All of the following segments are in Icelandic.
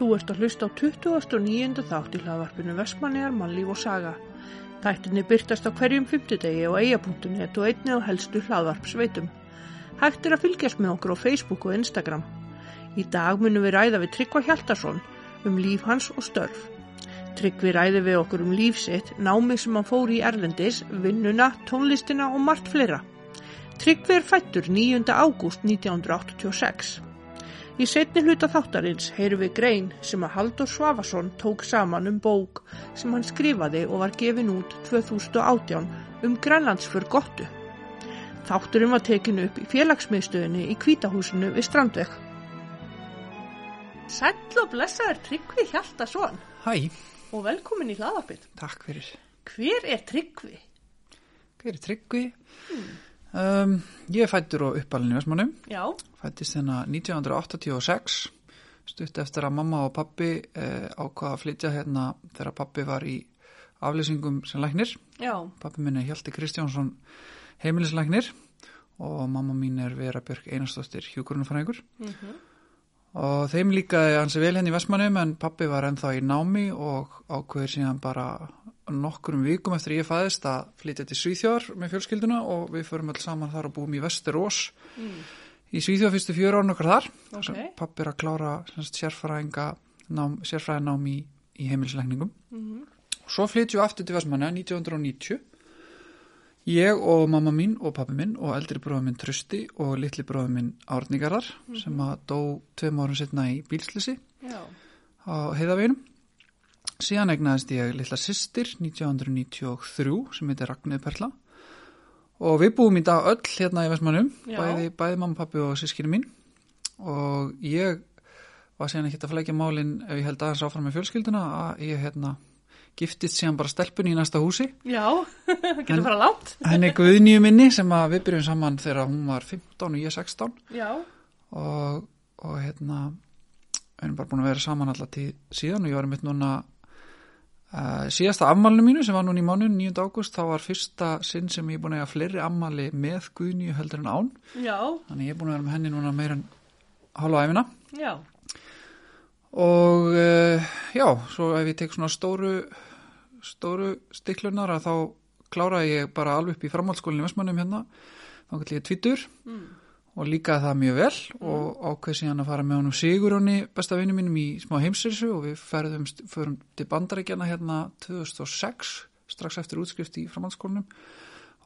Þú ert að hlusta á 29. þátt í hlaðvarpinu Vestmanniðar, Mannlíf og Saga. Þættinni byrtast á hverjum fymtudegi á eia.net og einni á helstu hlaðvarpsveitum. Hægt er að fylgjast með okkur á Facebook og Instagram. Í dag munum við ræða við Tryggva Hjaltarsson um líf hans og störf. Tryggvi ræði við okkur um lífsitt, námið sem hann fór í Erlendis, vinnuna, tónlistina og margt fleira. Tryggvi er fættur 9. ágúst 1986. Í setni hluta þáttarins heyrum við grein sem að Haldur Svavason tók saman um bók sem hann skrifaði og var gefin út 2018 um Grænlandsför gottu. Þátturinn var tekinu upp í félagsmiðstöðinni í Kvítahúsinu við Strandvegg. Sæll og blessaður Tryggvi Hjaltason Hæ, og velkomin í hlaðarpið. takk fyrir. Hver er Tryggvi? Hver er Tryggvi? Um, ég er fættur og uppalinn í Vestmannum. Já, Fættist hérna 1986, stutt eftir að mamma og pappi eh, ákvaða að flytja hérna þegar pappi var í aflýsingum sem læknir. já, Pappi minn er Hjalti Kristjánsson heimilislæknir og mamma mín er Vera Björk Einarsdóttir hjúkurunafræðingur. mhm, Og þeim líkaði hansi vel henni í Vestmannum en pappi var ennþá í námi og ákveður síðan bara nokkurum vikum eftir ég fæðist að flytja til Svíþjóðar með fjölskylduna og við förum öll saman þar og búum í Vesterós mm. í Svíþjóð fyrstu fjör án okkar þar. Ok. Sem Pappi er að klára sérfræðinám í, í heimilisleikningum. mhm, Svo flytjum við aftur til Vestmanna 1990. Ég og mamma mín og pappi minn og eldri bróður minn Trösti og litli bróður minn Árnígarðar sem að dó tveim árum setna í bílslisi á heiðaveginum. Síðan egnaðist ég litla systir 1993 sem heitir Ragnir Perla. Og við búum í dag öll hérna í Vestmannum, bæði, bæði mamma, pappi og sískinu mín. Og ég var síðan ekki að flækja málin ef ég held aðeins áfram með fjölskylduna að ég hérna giftist síðan bara stelpunni í næsta húsi. Já, getur En- fara langt. henni Guðnýju minni sem við byrjum saman þegar hún var 15 og ég 16 Já, og, og hérna við erum bara búin að vera saman alltaf tíð síðan og ég var mitt núna uh, síðasta afmælinu mínu sem var núna í mánuðin 9. ágúst þá var fyrsta sinn sem ég er búin að eiga fleiri afmæli með Guðnýju heldur en án. Já, þannig ég er búin að vera með henni núna meir en hálfa æfina já, og uh, já, svo ef ég tek svona stóru stóru stiklunar að þá kláraði ég bara alveg upp í framhaldsskólinni Vestmannum hérna. Þá gæti ég tvítur mm. Og líkaði það mjög vel og ákveð síðan að fara með honum Sigurjóni besta vinnu mínum í smá heimsirsu og við ferðum, förum til bandaríkjana hérna 2006 strax eftir útskrift í framhaldsskólinum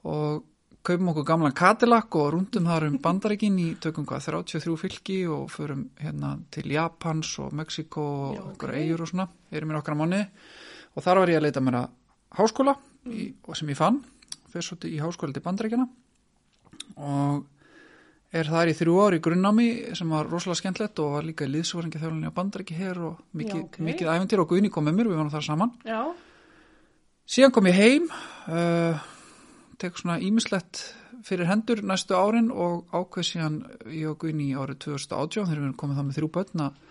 og kaupum okkur gamlan Cadillac og rundum þar um bandaríkin í tökum hvað 33 fylki og förum hérna til Japans og Mexiko og okkur eigur og svona, erum mér okkar mánuði. Og þar var ég að leita mér að háskóla í, og sem ég fann fyrir svo til- í háskóla til bandaríkjana og er þar í þrjú ár í grunnnámi sem var rosalega skemmtlegt og var líka í liðsvaringi þjóðlinni á bandaríki hér og mikið, Já, ok. mikið æventyr og Guðni kom með mér, við varum þar saman. Já, síðan kom ég heim uh, tek svona ímislegt fyrir hendur næstu árin og ákveð síðan ég og Guðni árið 2018 þegar við erum komið það með þrjú börn að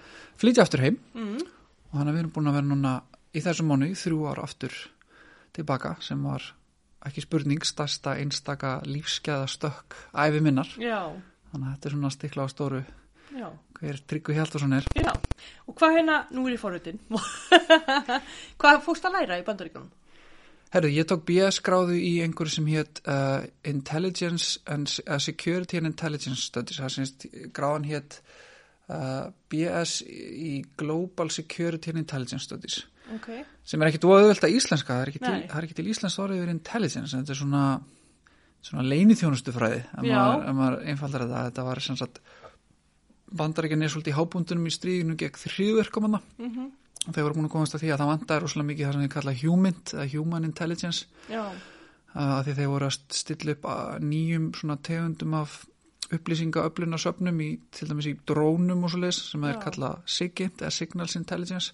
flytja aftur heim. Mm. og þannig að við erum búin að vera núna í þessum mánu þrjú ár aftur tilbaka sem var ekki spurning stærsta einstaka lífskeða stökk æfi minnar. Já, þannig að þetta er svona stikla á stóru já, hver Tryggvi Hjaltarsson er. Já. Og hvað hérna, nú er ég forröndin, hvað fórst að læra í bandaríkunum? Herðu, ég tók BS gráðu í einhverju sem hétt uh, Intelligence and uh, Security and Intelligence Studies. Það semst gráðan hétt uh, BS í Global Security and Intelligence Studies. Ok, sem er ekkit óöðvöld að íslenska, það er ekki til, til íslensk orðið yfir intelligence, en þetta er svona svona leinithjónustufræði ef Já. maður, ef maður einfaldar þetta, þetta var sem sagt bandaríkjan er svolítið í hábúndunum í stríðinu gegn þrýðverkum hann mhm, og þeir voru búin að komast að því að það vantar rosalega mikið það sem þeir kalla human, human intelligence. Já, að því þeir voru að stilla upp að nýjum svona tegundum af upplýsingaöflunarsöfnum í til dæmis í drónum og svo leis sem þeir kalla SIGINT eða Signals Intelligence.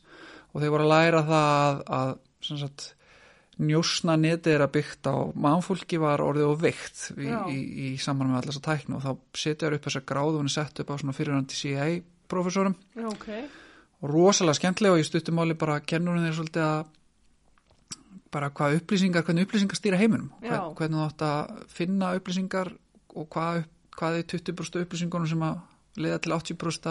Og þeir voru að læra það að, að sem sagt, njósna netið er að byggt á mannfólki var orðið og veikt í, í, í saman með allar þessa tæknu og þá setjaður upp þessa gráðu og hann er sett upp á svona fyrirhandi CIA professorum já, ok, og rosalega skemmtilega og ég stuttum áli bara kennurinn þeir svolítið að bara hvað upplýsingar, hvernig upplýsingar stýra heiminum. Hvern, hvernig þú átt að finna upplýsingar og hvað, hvað er 20% upplýsingunum sem að leiða til 80%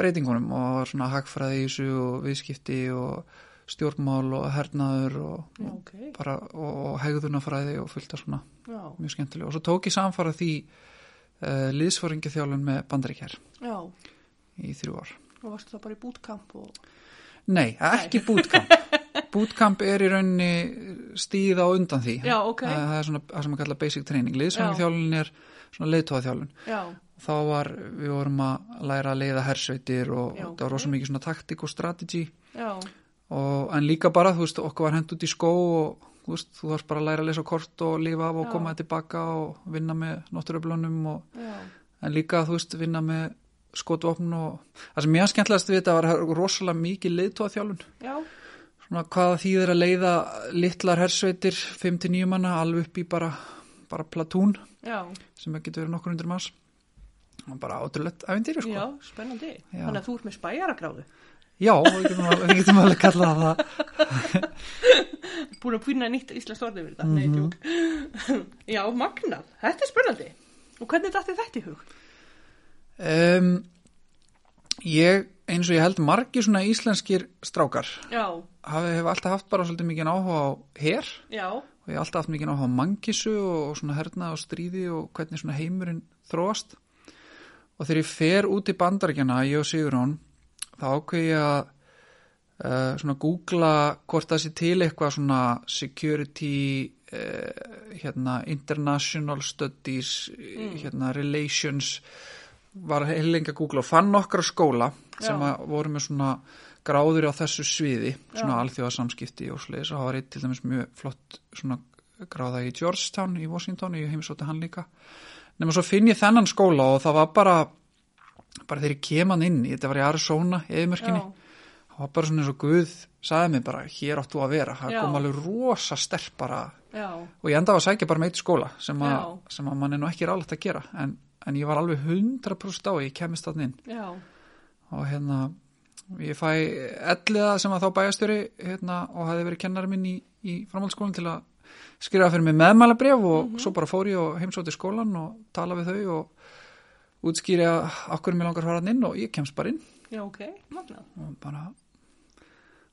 breytingunum og svona hagfræði í þessu og viðskipti og stjórnmál og hernaður og, Já, og, ok. bara, og, og hegðunafræði og fullt af svona Já, mjög skemmtilega og svo tók ég samfara því uh, liðsforingi þjálfun með bandaríkjær já. í þrjú ár. Og varstu það bara í bootcamp og... Nei, ekki bootcamp. bootcamp er í rauninni stíð á undan því. Já, ok. Það, það er svona það sem að kalla basic training. Liðsforingi þjálfun er svona leiðtóða þjálfun. Já, Þá var, við vorum að læra að leiða hersveitir og, Já, og það var rosa mikið svona taktik og strategy já, og, en líka bara, þú veist, okkur var hend út í skó og þú veist, þú varst bara að læra að lesa kort og lifa af og Já. koma tilbaka og vinna með náttúröflunum og já, en líka, þú veist, vinna með skotvopn og það sem mjög skemmtilegast við þetta var rosalega mikið leiðtóða þjálfun já, svona hvaða þýðir að leiða litlar hersveitir 5-9 manna alveg upp í bara, bara platún já, sem getur verið nokkur undir manns. Og bara átrúlegt æfintýri sko. Já, spennandi. Þannig að þú ert með spæjaragráðu. Já, við getum alveg, kallað það Búin að pýna nýtt íslensk orðið við þetta. Mhm. Nei, tjók. já, magnað. Þetta er spennandi. Og hvernig dætti þetta í hug? um, Ég, eins og ég held margir svona íslenskir strákar Já, hafi, hef alltaf haft bara svolítið mikið áhuga á her já, og ég hef alltaf haft mikið áhuga á mangissu og, og svona herna og stríði og hvernig svona heimurinn þróast og þegar ég fer út í bandaríkjana, ég og Sigurón þá ákveð ég að uh, svona googla hvort það sé til eitthvað svona security uh, hérna international studies hérna relations. Var heilengi að googla og fann nokkra skóla sem að voru með svona gráður á þessu sviði, svona Já. alþjóðasamskipti og sliðis og það var eitt til dæmis mjög flott svona gráða í Georgetown í Washington, ég heimsótti hann líka. Nema svo finn ég þennan skóla og það var bara bara þegar ég kem hann inn, þetta var í Arizona eðimörkinni, það var bara svona eins og Guð sagði mig bara, hér áttu að vera. Það kom alveg rosa sterk bara. Já, og ég enda á að sækja bara með eitt skóla sem, Já. sem að mann er nú ekki rálægt að gera en, en ég var alveg 100% á ég kemist þannig inn. Já, og hérna ég fæ elliða sem að þá bæjastjóri hérna, og hafi verið kennari minn í, í framhaldsskólan til að skrifa fyrir mig meðmælabref og svo bara fór ég og heimsóti skólan og tala við þau og útskýri að okkur mér langar fara hann inn og ég kemst bara inn. Já, ok, magnað. og bara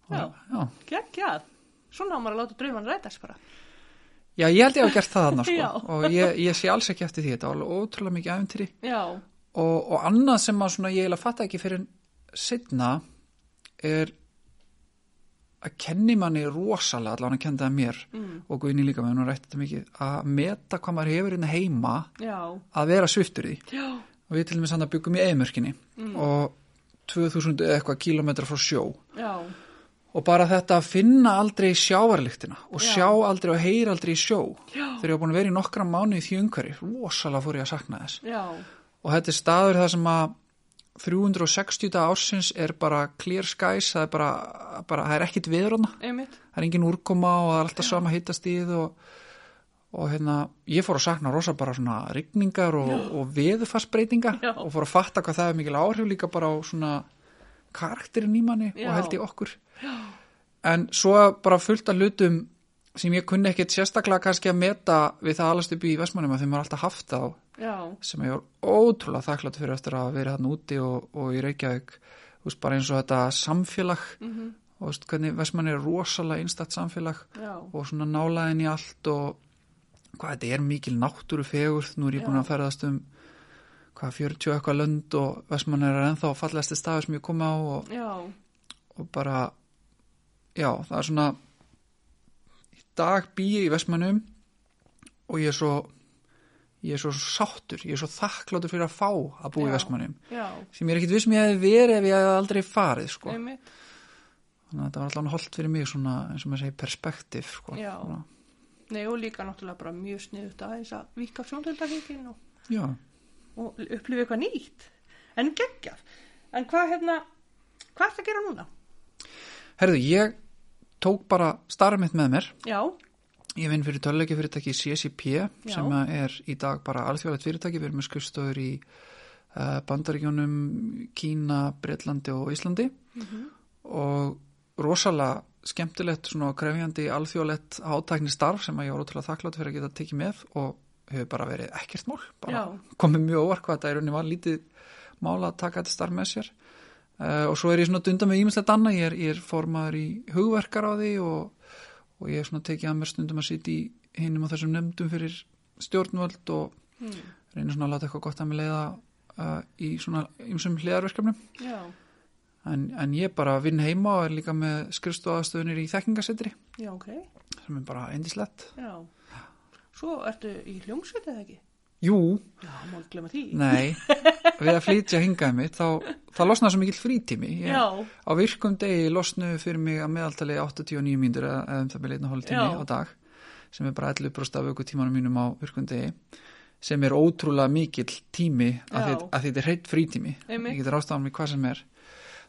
og, Já. Geggjað. Svona á maður að láta drauman rætast bara. já, ég held ég að hafa gert það þarna sko. Og ég, ég sé alls ekki eftir því. Þetta var ótrúlega mikið Já, og, og annað sem að svona ég eiginlega fatta ekki fyrir setna er að kenni manni rosalega allan að kenda það mér mm, og Guðni líka með hún rætti þetta mikið að meta hvað maður hefur inn heima já, að vera sviftur í. Já, og við til dæmis hann að byggum í eimörkinni Mm. og 2000 eða eitthvað kílómetra frá sjó. Já, og bara þetta að finna aldrei sjávarlyktina og Já. sjá aldrei og heyra aldrei í sjó. Já. þegar ég var búin að vera í nokkra mánu í umhverfi rosalega fór ég að sakna þess. Já, og þetta er staður það sem að 360 daga ársins er bara clear skies, það er bara, bara það er ekkit viðröna, það er engin úrkoma og það er alltaf sama hittastíð og, og hérna, ég fór að sakna rosa bara svona rigningar og, og veðufarsbreytingar Já. og fór að fatta hvað það er mikil áhrif líka bara á svona karakterin í manni Já. og held í okkur Já. en svo bara fullt af hlutum sem ég kunni ekkit sérstaklega kannski að meta við það alast upp í Vestmannum að þeim var alltaf haft á Já, sem ég var ótrúlega þakklátt fyrir eftir að vera hann úti og, og í Reykjavík þú veist, bara eins og þetta samfélag mhm, og þú veist, hvernig Vestmann er rosalega einstætt samfélag og svona nálaðin í allt og hvað þetta er mikil náttúru fegur nú er ég búin að ferðast um hvað 40 og eitthvað lönd og Vestmann er ennþá fallegasti staður sem ég kom á og, og bara já, það er svona í dag bý ég í Vestmannum og ég er svo ég er svo sáttur, ég er svo þakkláttur fyrir að fá að búa í Já. Vestmannum já, sem ég er ekkit viss sem ég hefði verið ef ég hefði aldrei farið sko. einmitt. þannig að þetta var allan holdt fyrir mig svona, eins og maður segir perspektíf sko. Já. Svona, Nei, og líka náttúrulega bara mjög sniðut aðeins að vika sjóndöldarhingin og, og upplifa eitthvað nýtt. En geggjað. En hvað hérna, hvað er það að gera núna? herðu, ég tók bara starfið mitt með mér Já, ég vinn fyrir töluleiki fyrirtæki CCP Já. sem að er í dag bara alþjóðlegt fyrirtæki við erum með skrifstofur í uh, Bandaríkjónum, Kína Breitlandi og Íslandi og rosalega skemmtilegt svona krefjandi alþjóðlegt átækni starf sem að ég var ótrúlega þakklátt fyrir að geta tekið með og hefur bara verið ekkert mál. Bara Já. komið mjög óvart hvað þetta er unni var lítið mál að taka þetta starf með sér. Uh, og svo er ég svona dunda með ímislegt annað, ég er, ég er formaður í hugverkar á því og, og ég er svona tekið að mér stundum að sitja í hinum á þessum nefndum fyrir stjórnvöld og Mm. reynir svona að láta eitthvað gott að mig leiða uh, í svona ymsum hliðarverkefnum. Já, en, en ég bara vinn heima og er líka með skrifstofaðastöðunir í þekkingasetri já, ok. sem er bara eindislegt Já. Svo ertu í hljómsveit eða ekki? Jú, Já, má ekki glemma því. nei, við að flytja hingaði mitt þá, þá losnaði svo mikill frítími. Ég, Já, á virkum degi losnuðu fyrir mig að meðaltali 89 mínútur eða eða um það byrja einn og hálf tími á dag sem er bara 11 brost af aukutímanum mínum á virkum degi sem er ótrúlega mikill tími að, því, að þetta er hreitt frítími. Ég getur ástafan mig hvað sem er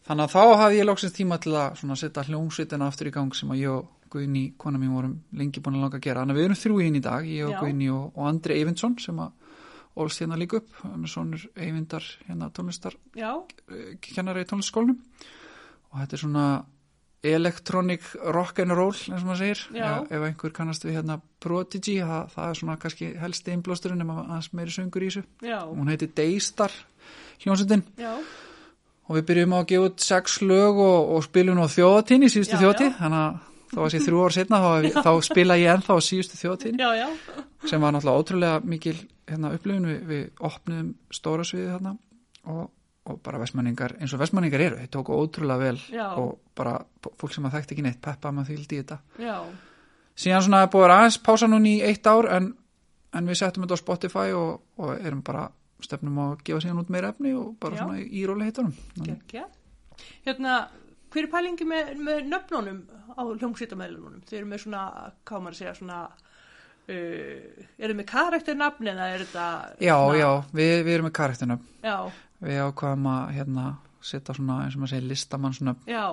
þannig að þá hafði ég loksins tíma til að setja hljómsveitina aftur í gang sem að ég og Guðni, kona mín vorum lengi búin að langa að gera. Þannig að við erum þrjú inn í dag, ég og Já. Guðni og, og Andri Eyvindsson sem að ólst hérna líka upp, með svonur Eyvindar hérna tónlistar já, kennari í tónlistskólanum og þetta er svona electronic rock and roll eins og maður segir. Já. ef, einhver kannast við hérna Prodigy það, það er svona kannski helsti innblásturinn nema aðeins meiri söngur í þessu. Já, hún heiti Daystar hljónsutin já, og við byrjum á að gefa út sex lög og, og spilum á þjóðatíni, síðustu já. þannig að þá var sér þrjú ár setna þá, þá spila ég ennþá á síðustu þjóðatíni sem var náttúrulega ótrúlega mikil hérna, upplifun. Við, við opnum stóra sviði þarna og, og bara vestmanningar eins og vestmanningar eru, þeir tóku ótrúlega vel Já. og bara fólk sem að þekkti ekki neitt peppa maður þýldi í þetta. Já, síðan svona er búið að vera aðeins pása núna í eitt ár en, en við settum þetta á Spotify og, og erum bara stefnum að gefa síðan út meira efni og bara Já. svona í róli heitunum. Hérna, hver er pælingi með, með nöfnunum á hljómsveitamæðlunum? Þeir eru með svona, hvað maður að segja, svona, uh, eru með karakternafn eða er þetta... Já, svona, já, við, við erum með karakternum Já, við ákvaðum að hérna setja svona eins og maður segir listamannsnöfn. Já,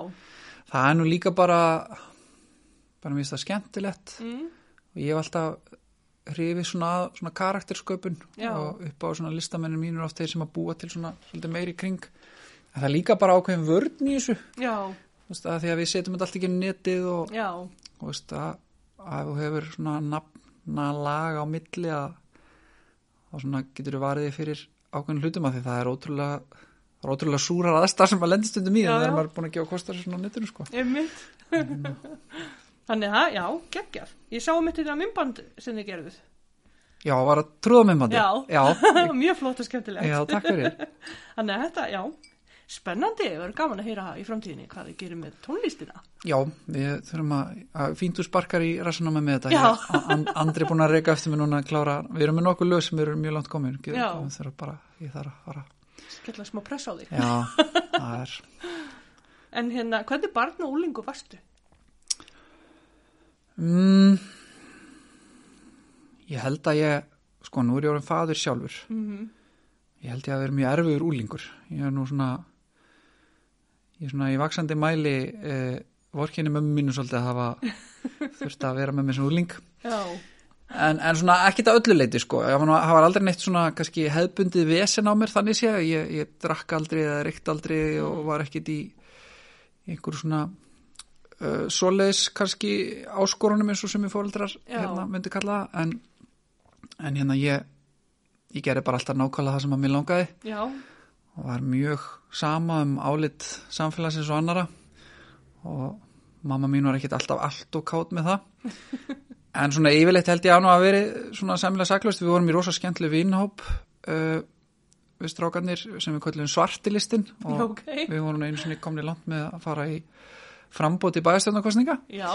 það er nú líka bara bara mér finnst það skemmtilegt. Mm, og ég hef alltaf hrifið svona, að- svona karaktersköpun Já. og upp á svona listamennir mínur oft þeir sem að búa til svona svolítið meiri kring en það er líka bara ákveðin vörn í þessu veist, að því að við setjum þetta allt ekki netið og, og veist, að, að þú hefur svona nafna lag á milli að þá svona getur þú varðið fyrir ákveðin hlutum að því það er ótrúlega það er ótrúlega súrar aðstar sem að lendi stundum í Já, en það já. er maður búin að gefa kostar svona á netinu sko. einmitt. Þannig að, já, geggjaf. Ég sá um þetta mymband sem þið gerðuð. Já, var að trúða með mandi Já. já, Mjög flott og skemmtilegt. já, takk fyrir Þannig að þetta, já, spennandi, það verður gaman að heyra í framtíðinni hvað þið gerir með tónlistina. Já, við þurfum að, að fíntu sparkar í rassunum með þetta. Já. Ég, and, andri er búin að reyka eftir mig núna að klára. Við erum með nokkuð lög sem eru mjög langt komin. Ég, Já. ég þarf bara, ég þarf að fara. Skella smá press á þig. Já, það er. En hérna, hvernig barn og úlingu varstu? Mm, ég held að ég, sko, nú er ég orðin fadur sjálfur. Mm Ég held ég að vera mjög erfiður úlingur. Ég er nú svona, ég er svona í vaksandi mæli eh, vorkinni mömmu mínu svolítið að hafa þurft að vera með mér sem úling. Já, En, en svona ekkit að öllu leiti sko, það var, það aldrei neitt svona kannski hefðbundið vesen á mér þannig sé, ég, ég drakk aldrei eða reykt aldrei og var ekkit í einhverju svona uh, svoleiðis kannski áskorunum eins og sem ég fóreldrar hérna myndi kalla en, en hérna ég, ég gerði bara alltaf nákvæmlega það sem að mér langaði. Já, og var mjög sama um álit samfélagsins og annara og mamma mín var ekkit alltaf allt og kátt með það. En svona yfirleitt held ég að nú að veri svona sæmilega saklaust, við vorum í rosa skemmtileg vinnhóp uh, við strákarnir sem við kallum svartilistin. Og ok, við vorum einu sinni komni langt með að fara í frambóti bæðastjörnarkostninga já,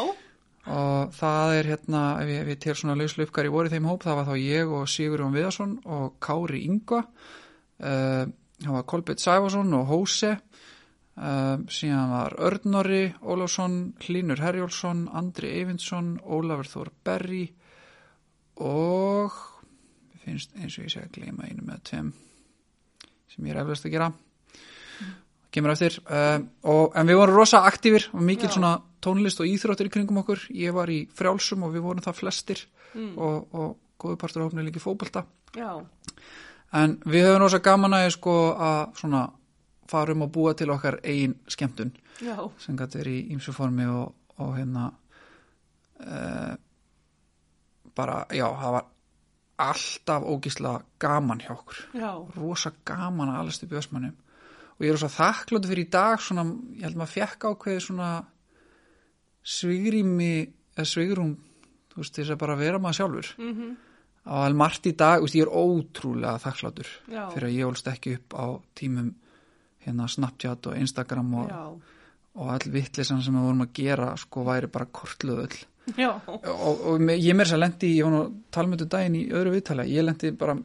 og það er hérna, ef ég, ef ég til svona lauslöfkar í voru þeim hóp, það var þá ég og Sigurjón Viðarsson og Kári Ingva uh, það var Kolbeitt Sæfarsson og Hóse uh, síðan var Örnori Ólafsson, Hlínur Herjólfsson Andri Eyvindsson, Ólafur Þór Berri og finnst eins og ég sé að gleyma einu með tveim sem ég er eflaust að gera kemur eftir. Uh, og, en við vorum rosa aktífir og mikil svona tónlist og íþróttir í kringum okkur. Ég var í frjálsum og við vorum það flestir mm, og, og góðu partur hófni líki fótbolta. Já, en við höfum rosa gaman að sko að svona farum að búa til okkar eigin skemmtun já, sem gæti verið í ýmsu formi og, og hérna uh, bara, já, það var alltaf ógísla gaman hjá okkur. Já, rosa gaman að í Vestmannum og ég er svo þakkláttu fyrir í dag svona, ég held maður fekk ákveði svona svigrými eða svigrum þú veist, þess að bara vera maður sjálfur. Mm -hmm. á alveg margt í dag, þú veist, ég er ótrúlega þakkláttur fyrir að ég ólst ekki upp á tímum hérna Snapchat og Instagram og, og all vittlisann sem við vorum að gera sko væri bara kortluðull og, og me- ég mér að lendi, ég var nú talmöndu daginn í öðru viðtali, ég lendi bara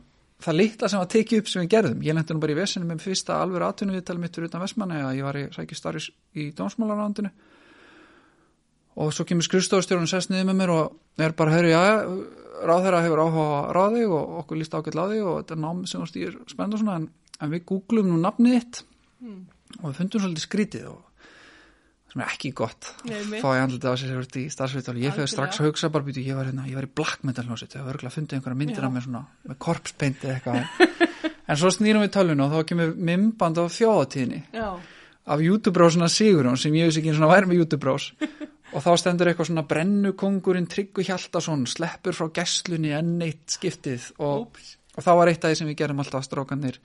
það litla sem var tekið upp sem við gerðum. Ég lendi nú bara í vesinu með fyrsta alveg atvinnu viðtali mitt fyrir utan Vestmanni að ég var í sækist starfis í dómsmálarándinu og svo kemur skrifstofustjórun sest niður með mér og er bara, herru, já, ráðherra hefur áhuga á ráði og okkur líst ágætt láði og þetta er nám sem stýr spennt og svona. En, en við googlum nú nafnið þitt Mm. og við fundum svolítið skrítið og sem er ekki gott. Nei, fá í andlita á sér í starfsviðtali ég fyrir strax að hugsa bara býtu ég var, hérna, ég var í black metal hljómsveit. Ég var örgulega að fundið einhverja myndir af mér svona með korpspeint eða eitthvað. En svo snýrum við tölvun og þá kemur mimband á þjóðatíðinni Já. af YouTube-brósuna Sigurjón sem ég veist ekki einu svona væri með YouTube-brós og þá stendur eitthvað svona brennukongurinn Tryggu Hjaltason sleppur frá gæslunni enn eitt skiptið og, og þá var eitt af því sem við gerum alltaf strókanir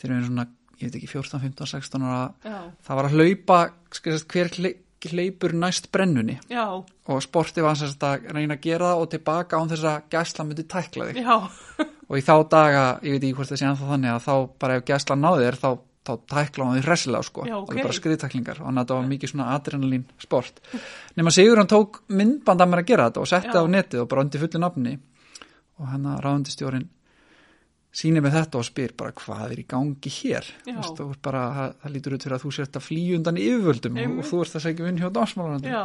þegar við erum svona, ég veit ekki, 14, 15, 16 ára það var að hlaupa skilst, hver hle- hleypur næst brennunni. Já. og sportið var sagt að reyna að gera það og tilbaka án þess að gæsla myndi tækla þig. Já. og í þá daga, ég veit ekki hvort það sé ennþá þannig að þá bara ef gæsla náði þér þá, þá tækla hann því hressilega sko. Já, og ok. það er bara skriðtæklingar og þannig að þetta var mikið svona adrenalín sport nema Sigur hann tók myndband að mér að gera þetta og setti það á netið og bara undir fullu nafni. Og hann sýnir með þetta og spyr bara hvað er í gangi hér? Ert bara, það, það lítur út fyrir að þú sért að flýja undan yfirvöldum og, Einmitt. og þú ert að segja vinn hjá dásmálarandi Já.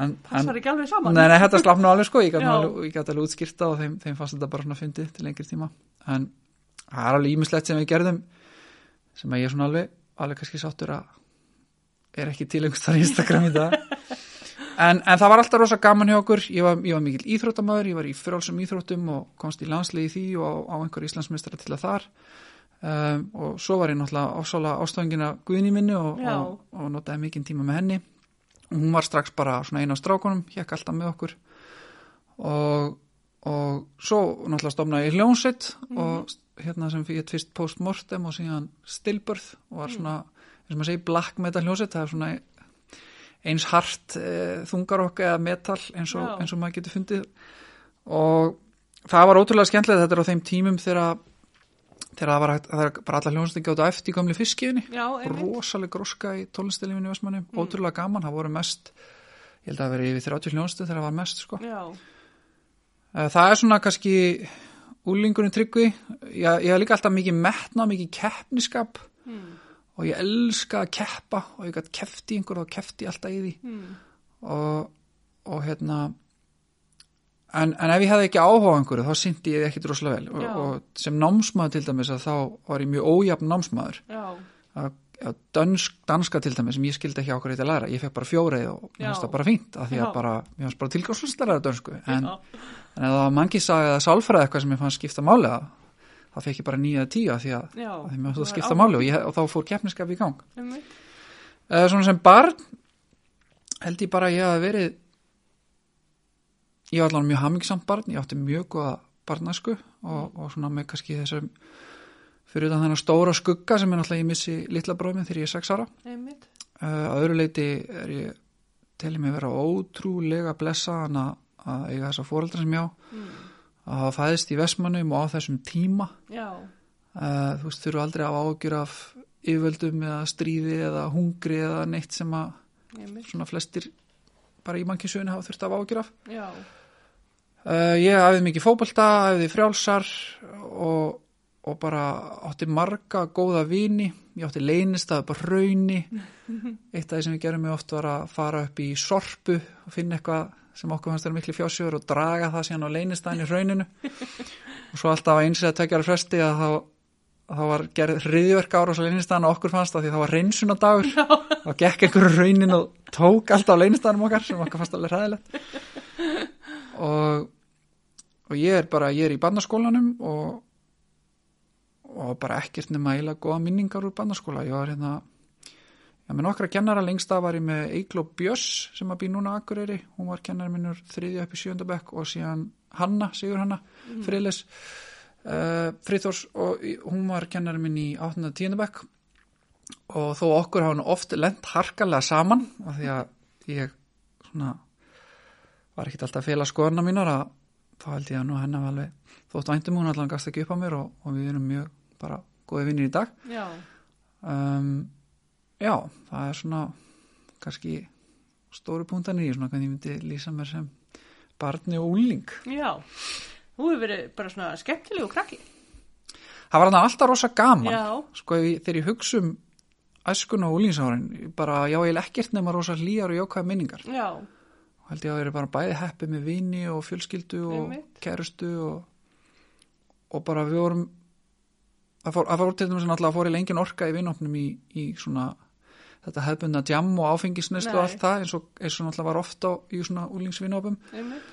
en, Passar ekki alveg saman. Nei, nei, þetta slapp nú alveg sko, ég gæti alveg, útskýrta og þeim, þeim fannst þetta bara svona fyndið til lengri tíma. En það er alveg ímislegt sem við gerðum sem að ég er svona alveg, alveg kannski sáttur að er ekki til einhvers þar Instagram í dag en, en það var alltaf rosa gaman hjá okkur. Ég var, ég var mikil íþróttamæður, ég var í frálsum íþróttum og komst í landslegi því og á, á einhver Íslandsmeistara til að þar. Um, og svo var ég náttúrulega ásála ástofangina Guðni minni og, og, og notaði mikinn tíma með henni. Og hún var strax bara svona eina á strákunum hjekk alltaf með okkur. Og, og svo náttúrulega stofnaði ég hljónsett og hérna sem fyrir fyrst postmortem og síðan stillbörð og var svona, eins og maður segi black metal hljónsett, það er svona eins hart e, þungarokk eða metal eins og, eins og maður getur fundið. Og það var ótrúlega skemmtilegt þetta er á þeim tímum þegar þegar það var er bara alla hljónstingi át á eftir gamli fiskiðinni. Já, einmitt. rosaleg gróska í tónlistilífinu í Vestmanni, ótrúlega gaman, það voru mest ég held að það veri yfir 30 hljónstu þegar það var mest sko. Eh, það er svona kannski úlingurinn tryggvi. Ég, ég hef líka alltaf mikið metna, mikið keppniskap. Mm. Og ég elska að keppa og ég gætt kefti einhver og kefti alltaf í því. Mm. og, og hérna en, en ef ég hefði ekki áhuga einhverju þá syndi ég ekki droslega vel. Og, og sem námsmaður til dæmis að þá var ég mjög ójafn námsmaður. Að, að dönsk, danska til dæmis sem ég skildi ekki ákveð að læra, ég fekk bara fjóreið og mér finnst það bara fínt af því að bara, mér finnst bara tilgangslust að læra dönsku. En, en ef það var mangisaga eða sálfræði eitthvað sem ég fannst skipta máli að þá fekk ég bara nýja tíu af því að, Já. að því mér Það það skipta máli og, ég, og þá fór keppniskap í gang uh, svona sem barn held ég bara að ég hafi verið ég var allavega mjög hamingisamt barn ég átti mjög góða barnasku og, og svona með kannski þessum fyrir utan þennan stóra skugga sem er náttúrulega ég missi litla bróðum þegar ég er sex ára Einmitt. uh, að öðru leiti er ég telið mig vera ótrúlega blessaðan að, að eiga þessa fóreldra sem ég á Mm. Að hafa fæðist í Vestmannum og á þessum tíma. Uh, þú veist, þurfu aldrei að ágjur af yfirvöldum eða stríði eða hungri eða neitt sem að svona flestir bara í mannkjössögunni hafa þurft að ágjur af. Uh, ég hafði mikið fótbolta, hafði frjálsar og, og bara átti marga góða vini. Ég átti leynist að bara rauni eitt af því sem við gerum mjög oft var að fara upp í sorpu og finna eitthvað sem okkur fannst vera miklu fjársjóður og draga það síðan á leynistæðin í rauninu og svo alltaf að eins eða tveggjara fresti að þá, þá var gerð hriðjverk ára á leynistæðin og okkur fannst það því það var reynsunadagur og gekk einhverju raunin og tók alltaf á leynistæðinum okkar sem okkur fannst alveg hræðilegt. Og, og ég er bara, ég er í barnaskólanum og og bara ekkert nema eiginlega góða minningar úr barnaskóla. Ég var hérna Já, með nokkra kennara lengst af var ég með Eigló Björs sem að býr núna á Akureyri. Hún var kennari minnur þriðja upp í sjöndabekk og síðan Hanna, Sigur Hanna, mm. Friðles, uh, Friðþórs og hún var kennari minn í áttunda tíundabekk og þó okkur hafa nú oft lent harkalega saman af því að ég svona var ekkit alltaf að fela skoðuna mínar að þá held ég að nú hennar alveg þótt væntum hún allan gasta ekki upp á mér og, og við erum mjög bara góði vinnir í dag Já, um, já, það er svona kannski stóru punktanir í svona hvernig ég myndi lýsa mér sem barni og úling já. Þú hefur verið bara svona skemmtileg og krakki. það var alltaf rosa gaman Já, sko þegar ég hugsa um æskun og úlingsárin bara já ég er ekkert nema rosa hlýjar og jákvæða minningar já, held ég að vera bara bæði heppi með vini og fjölskyldu og Einmitt. kærustu og, og bara við vorum það fór, það fór til dæmis náttúrulega fór í lengin orka í vinopnum í, í svona þetta hefðbundna djam og áfengisnestu og allt það eins og, eins og náttúrulega var ofta í svona úlingsvinopum einmitt.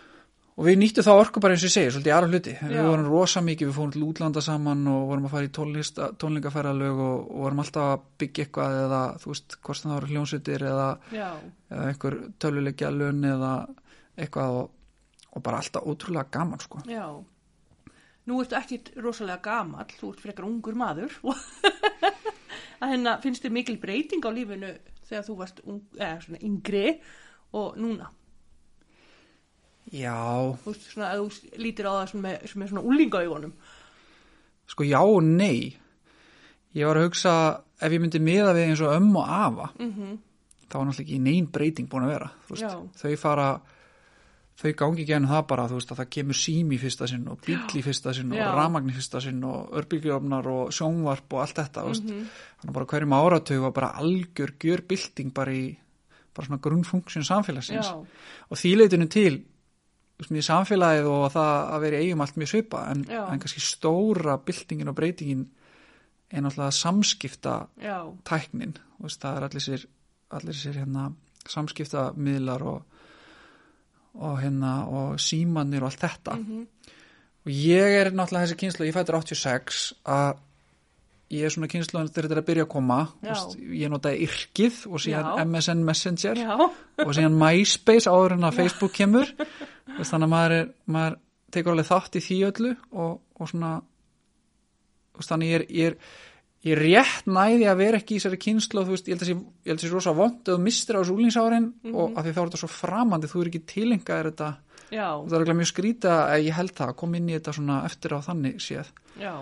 og við nýttum þá orku bara eins og ég segi svolítið aðra hluti, Já. við vorum rosa mikið við fórum til útlanda saman og vorum að fara í tónlista, tónlingaferðalög og, og vorum alltaf að byggja eitthvað eða þú veist, hvort það voru hljónsutir eða eða einhver töluleikja lun eða eitthvað og, og bara alltaf ótrúlega gaman sko. já. Nú ertu ekkit rosalega gamall, þú ert frekar ungur maður. að hérna finnst þér mikil breyting á lífinu þegar þú varst ung, eða, svona yngri og núna. Já, Þú veist svona að þú lítir á það sem er, sem er svona úlinga í honum. sko já og nei ég var að hugsa ef ég myndi miða við eins og ömm og afa Mm -hmm. þá var náttúrulega ekki neinn breyting búin að vera þau fara þau gangi ekki ennum það bara þú veist að það kemur sími í fyrsta sinn og bíl í fyrsta sinn og Já. ramagn í fyrsta sinn og örbyggjofnar og sjónvarp og allt þetta mm Mhm. þannig bara hverjum áratug var bara algjör gjör bylting bara í bara svona grunnfunksjón samfélagsins. Já, og því leitinu til mér samfélagið og það að vera í eigum allt mjög svipa en, en kannski stóra byltingin og breytingin er náttúrulega samskipta já, tæknin. Veist, það er allir sér, allir sér hérna, samskiptamiðlar og, og hérna og símanir og allt þetta. Mhm. og ég er náttúrulega þessi kynslu ég fættur 86 að ég er svona kynslu þegar þetta er að byrja að koma. Veist, ég notaði yrkið og síðan Já. MSN Messenger já, og síðan MySpace áður en að Facebook kemur. Þú veist, þannig að maður, er, maður tekur alveg þátt í því öllu og, og svona þannig ég er, ég er ég er rétt næði að vera ekki í þessari kynslu þú veist, ég held að sé, ég held að sé rosa vond eða mistir á þessu úlingsárin og að því þá er þetta svo framandi, þú er ekki tilengaðir þetta. Já, og það er ekki mjög skrýta að ég held það að koma inn í þetta svona eftir á þannig séð. Já,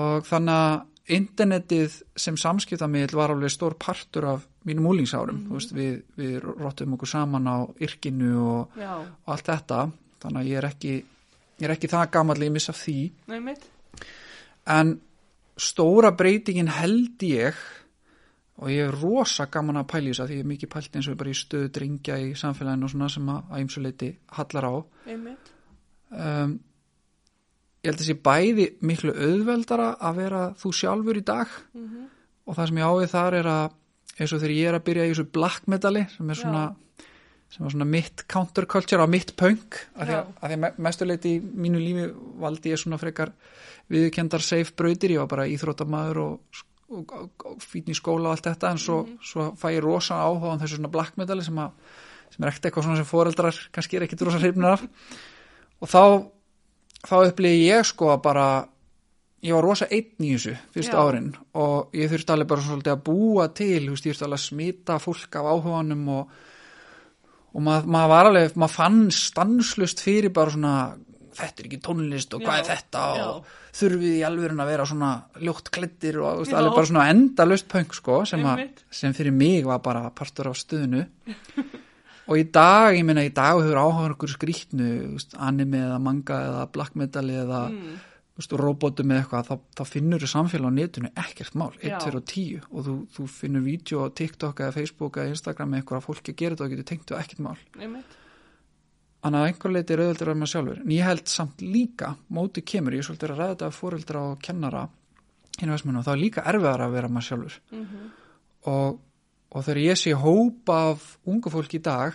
og þannig að internetið sem samskiptamiðl var alveg stór partur af mínum úlingsárum þú veist, við, við róttum okkur saman á yrkinu og, og allt þetta. Þannig að ég er ekki, ég er ekki það gamall ég missa því. Einmitt. en stóra breytingin held ég og ég er rosa gaman að pæla í þess að því ég er mikið pælt eins og bara í stöðu drengja í samfélaginu og svona sem að, ymsuleiti hallar á. Um, ég held að sé bæði miklu auðveldara að vera þú sjálfur í dag Mm og það sem ég ávið þar er að eins og þegar ég er að byrja í þessu black metali sem er svona, sem er svona mitt counterculture á mitt punk af því að, að því að mestuleiti í mínu lífi valdi ég svona frekar viðkendar safe brautir, ég var bara íþróttamaður og, og, og, í skóla og allt þetta en svo, svo fæ ég rosa áhuga á þessu svona black metali sem, að, sem er ekkert eitthvað svona sem foreldrar kannski er ekkit rosa hrifnir af. Og þá þá upplýði ég sko að bara ég var rosa einn í þessu fyrstu Já. árin og ég þurfti alveg bara svolítið að búa til, ég þurfti alveg að smita fólk af áhuganum og, og mað, maður var alveg, maður fann stanslust fyrir bara svona þetta er ekki tónlist og hvað Já, er þetta og þurfið í alvörun að vera svona ljótt kleddir og veist, alveg bara svona endalust punk sko sem, sem fyrir mig var bara partur af stöðinu og í dag, ég meina í dag hefur áhugaður okkur skrýtnu, þú veist, anime eða manga eða black metal eða Mm. veist, robotum eða eitthvað, þá, þá finnur þú samfélag á netinu ekkert mál, 1, Já. 2 og 10 og þú, þú finnur vídeo á TikTok eða Facebook eða Instagram eða eitthvað að fólki gera þetta og getur tengt og ekkert mál. einmitt. Þannig að einhver leiti er auðvöldur að maður sjálfur. En ég held samt líka, móti kemur, ég er svolítið að ræða þetta af fóreldra og kennara hinn veismunum, þá er líka erfiðar að vera maður sjálfur. Mm Og, og þegar ég sé hópa af ungu fólki í dag,